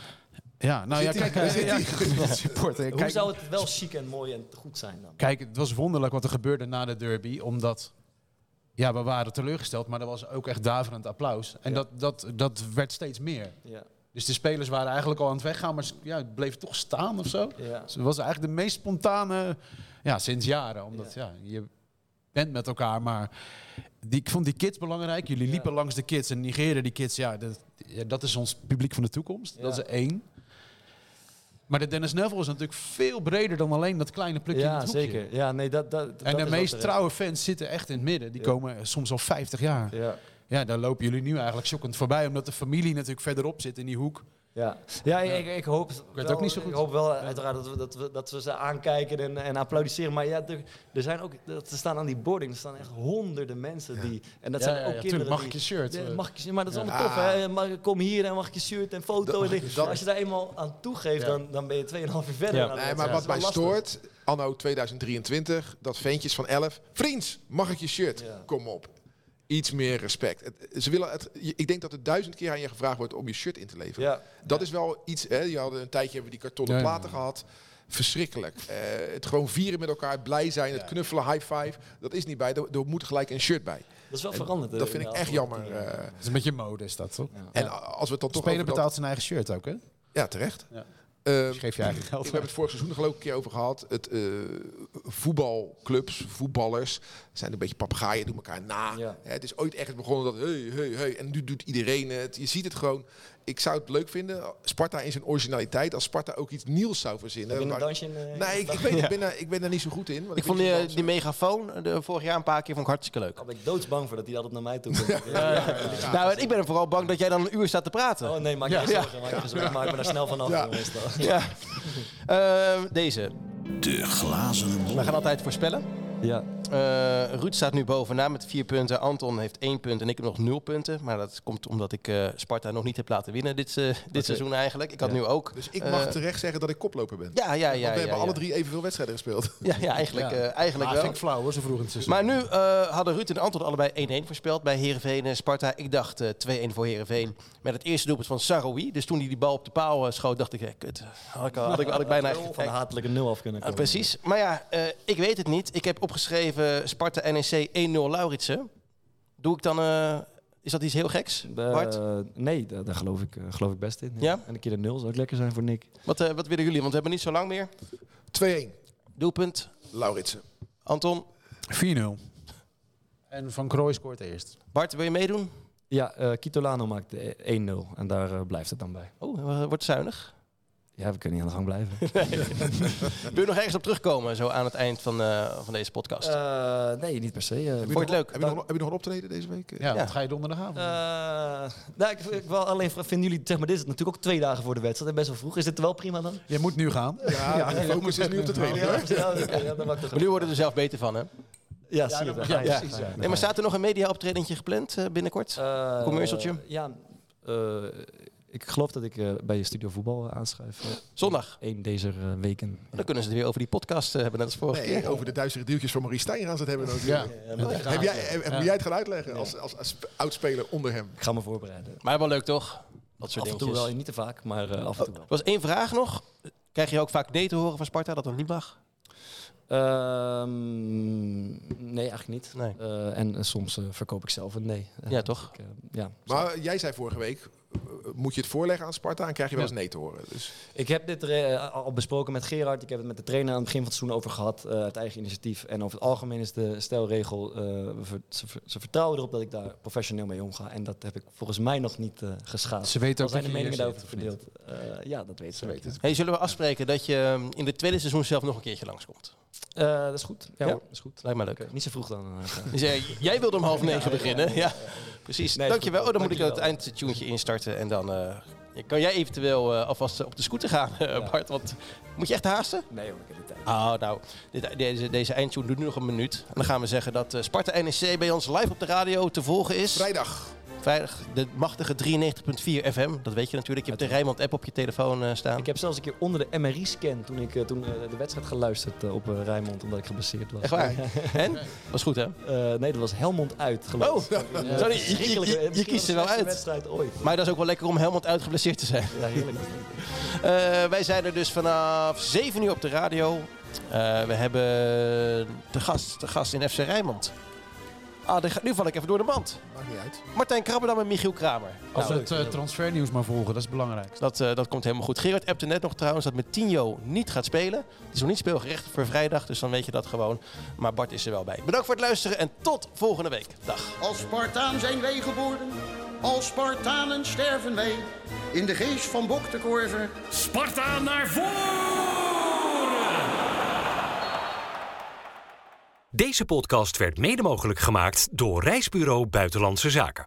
Ja, nou ja, kijk, ja, ja, supporter. Hoe Kijk, zou het wel chic en mooi en goed zijn dan? Kijk, het was wonderlijk wat er gebeurde na de derby, omdat ja, we waren teleurgesteld, maar er was ook echt daverend applaus. En Ja. dat, dat, dat werd steeds meer. Ja, Dus de spelers waren eigenlijk al aan het weggaan, maar ja, het bleef toch staan of zo. ja. Dus het was eigenlijk de meest spontane ja, sinds jaren. Omdat ja. je bent met elkaar, maar die, ik vond die kids belangrijk. Jullie Ja. liepen langs de kids en negeren die kids. Ja dat, ja, dat is ons publiek van de toekomst. Dat is één. Maar de Dennis Neville is natuurlijk veel breder dan alleen dat kleine plukje in ja het hoekje. zeker. Ja, nee, dat, dat, dat En de meest trouwe fans zitten echt in het midden. Die Ja. komen soms al 50 jaar. Ja. Ja, daar lopen jullie nu eigenlijk shockend voorbij. Omdat de familie natuurlijk verderop zit in die hoek. Ja, ja, Ik, ik hoop weet wel, ook niet zo goed. Ik hoop wel uiteraard dat we, dat we, dat we ze aankijken en, en applaudisseren. Maar ja, er, er zijn ook, dat ze staan aan die boarding, er staan echt honderden mensen die... En dat Ja, zijn ja, ook ja, kinderen tuurlijk. Mag ik je shirt? Eh, mag ik je, maar dat is Ja. allemaal tof, hè? Maar kom hier en mag ik je shirt en foto. Dat- en als je daar eenmaal aan toegeeft, Ja. dan, dan ben je 2,5 uur verder. De Nee, maar wat mij stoort, anno 2023, dat ventjes van 11... Vriends, mag ik je shirt? Ja. Kom op. Iets meer respect. Het- ze willen het, ik denk dat er duizend keer aan je gevraagd wordt om je shirt in te leveren. Ja, Dat is wel iets, hè, je hadden een tijdje hebben we die kartonnen platen ja. gehad. Verschrikkelijk. Eh, het gewoon vieren met elkaar, blij zijn, het knuffelen, high five. Dat is niet bij, er, er moet gelijk een shirt bij. dat is wel En veranderd. dat eh, vind in ik echt jammer. afgelopen eh. is een beetje mode is dat, toch? Ja. en als we het dan toch speler betaalt zijn eigen shirt ook, hè? Ja, terecht. Ja. Ehm, geef je eigen we geld. hebben het vorig seizoen er geloof ik een keer over gehad. Het, eh, voetbalclubs, voetballers zijn een beetje papegaaien, doen elkaar na. Ja. Hè, het is ooit echt begonnen dat hey, hey, hey. En nu doet iedereen het. Je ziet het gewoon. Ik zou het leuk vinden, Sparta in zijn originaliteit, als Sparta ook iets nieuws zou verzinnen. Heb je een dansje in, eh, Nee, ik, ik, weet, ik, ben daar, ik ben daar niet zo goed in. want Ik vond die, megafoon eh, de, vorig jaar een paar keer vond ik hartstikke leuk. Daar ben ik doodsbang voor dat hij altijd naar mij toe komt. Ja, Nou, en ik ben er vooral bang dat jij dan een uur staat te praten. Oh nee, maak je zorgen. Maak je geen zorgen. Maak me daar snel van af. Ja. Eh, deze. De glazen bol. We gaan altijd voorspellen. Ja. Eh Ruud staat nu bovenaan met vier punten. Anton heeft één punt en ik heb nog nul punten. Maar dat komt omdat ik eh, Sparta nog niet heb laten winnen dit, eh, dit seizoen eigenlijk. Ik had Ja. nu ook. Dus ik mag terecht zeggen dat ik koploper ben. Ja, ja, ja. Want we ja, hebben ja. alle drie evenveel wedstrijden gespeeld. Ja, ja eigenlijk, Ja. eh, eigenlijk wel. vind ik flauw hoor, zo vroeg in het seizoen. Maar nu eh, hadden Ruud en Anton allebei 1-1 voorspeld bij Heerenveen en Sparta. Ik dacht eh 2-1 voor Heerenveen met het eerste doelpunt van Saroui. Dus toen hij die bal op de paal schoot, dacht ik, kut. Had ik, had ik, had ik bijna... Van de hatelijke nul af kunnen Ah, komen. precies. Maar ja, eh, ik weet het niet. Ik heb opgeschreven Sparta NEC 1-0 Lauritsen. Doe ik dan... eh, is dat iets heel geks, Eh, Bart? nee, daar, daar geloof, ik, eh, geloof ik best in. Ja? En een keer de nul zou ook lekker zijn voor Nick. Wat, eh, wat willen jullie? Want we hebben niet zo lang meer. 2-1, Doelpunt. Lauritsen. Anton, 4-0. En Van Krooi scoort eerst. Bart, wil je meedoen? Ja, eh Kitolano maakt eh, 1-0 en daar blijft het dan bij. Oh, wordt zuinig. Ja, we kunnen niet aan de gang blijven. Wil je nog ergens op terugkomen, zo aan het eind van, eh, van deze podcast? Eh, nee, niet per se. Heb je Vond je het leuk? Heb je, nog, heb je nog een optreden deze week? Ja, Ja. wat ga je donderdagavond? Eh, nou, ik, ik wil alleen vragen, vinden jullie, zeg maar, dit is natuurlijk ook twee dagen voor de wedstrijd en best wel vroeg. Is dit wel prima dan? Je moet nu gaan. Ja, de focus is nu op de. Ja, ja, ja, dan het Maar nu worden we er zelf beter van, hè? Ja, zie je ja, Ja. precies. Ja. Nee, maar staat er nog een media-optredentje gepland eh, binnenkort? Commercialtje? Ja, eh, ik geloof dat ik eh, bij Studio Voetbal eh, aanschrijf. eh, Zondag. Eén deze weken. Dan kunnen ze het weer over die podcast hebben, net als vorige Nee, keer. over de duistere duwtjes van Marie Stijn gaan ze het hebben natuurlijk. Ja. Heb jij, heb, Ja. Moet jij het gaan uitleggen als, als, als oudspeler onder hem? Ik ga me voorbereiden. Maar wel leuk, toch? Dat soort Af en toe dingetjes. wel, niet te vaak, maar af en toe Er wel. was één vraag nog. Krijg je ook vaak nee te horen van Sparta, dat dat niet mag? Ehm, nee, eigenlijk niet. Nee. Eh, en soms eh, verkoop ik zelf een nee. Ja, toch? ik, ja. Maar jij zei vorige week, moet je het voorleggen aan Sparta en krijg je wel eens nee te horen. Dus Ik heb dit eh, al besproken met Gerard. Ik heb het met de trainer aan het begin van het seizoen over gehad. eh uit eigen initiatief. En over het algemeen is de stelregel... eh, ver- ze, ver- ze vertrouwen erop dat ik daar professioneel mee omga. En dat heb ik volgens mij nog niet eh geschaad. Ze weten Al ook zijn dat de je meningen daarover verdeeld. Eh, ja, dat weten ze. weten. Hey, zullen we afspreken dat je um, in de tweede seizoen zelf nog een keertje langskomt? Eh, dat is goed. Ja, Ja? hoor, dat is goed. Lijkt me leuk. Niet zo vroeg dan. eh, Dus, jij wilde om half negen beginnen. Ja, precies. Nee, Dankjewel. Oh, dan moet ik het eindtuntje instarten. En dan eh, kan jij eventueel eh, alvast op de scooter gaan, eh, Bart. Want moet je echt haasten? nee, hoor, ik heb de tijd. Oh, nou, dit, deze, deze eindtune doet nu nog een minuut. En dan gaan we zeggen dat eh, Sparta NEC bij ons live op de radio te volgen is. vrijdag. Vrijdag de machtige 93.4 FM. Dat weet je natuurlijk. Je hebt de Rijnmond app op je telefoon eh, staan. Ik heb zelfs een keer onder de MRI-scan toen ik eh, toen, eh, de wedstrijd geluisterd op Rijnmond omdat ik geblesseerd was. Echt waar? En? Was goed, hè? Nee, dat was Helmond uit, geloof Oh, sorry, je- je, Verschrikkelijke- je, je misschien kiest er wel uit. wedstrijd ooit. Maar dat is ook wel lekker om Helmond uitgeblesseerd te zijn. Ja, heerlijk. Wij zijn er dus vanaf 7 uur op de radio. We hebben de gast, de gast in FC Rijnmond. Ah, de- nu val ik even door de mand. Maakt niet uit. Martijn Krabberdam en Michiel Kramer. Als Nou, we het eh, transfernieuws maar volgen, dat is belangrijk. dat, eh, dat komt helemaal goed. Gerard appte net nog trouwens dat met Tinho niet gaat spelen. Het is nog niet speelgerecht voor vrijdag, dus dan weet je dat gewoon. Maar Bart is er wel bij. Bedankt voor het luisteren en tot volgende week. Dag. Als Spartaan zijn wij geboren, als Spartanen sterven wij. In de geest van Bok de Korver Sparta naar voren! Deze podcast werd mede mogelijk gemaakt door Reisbureau Buitenlandse Zaken.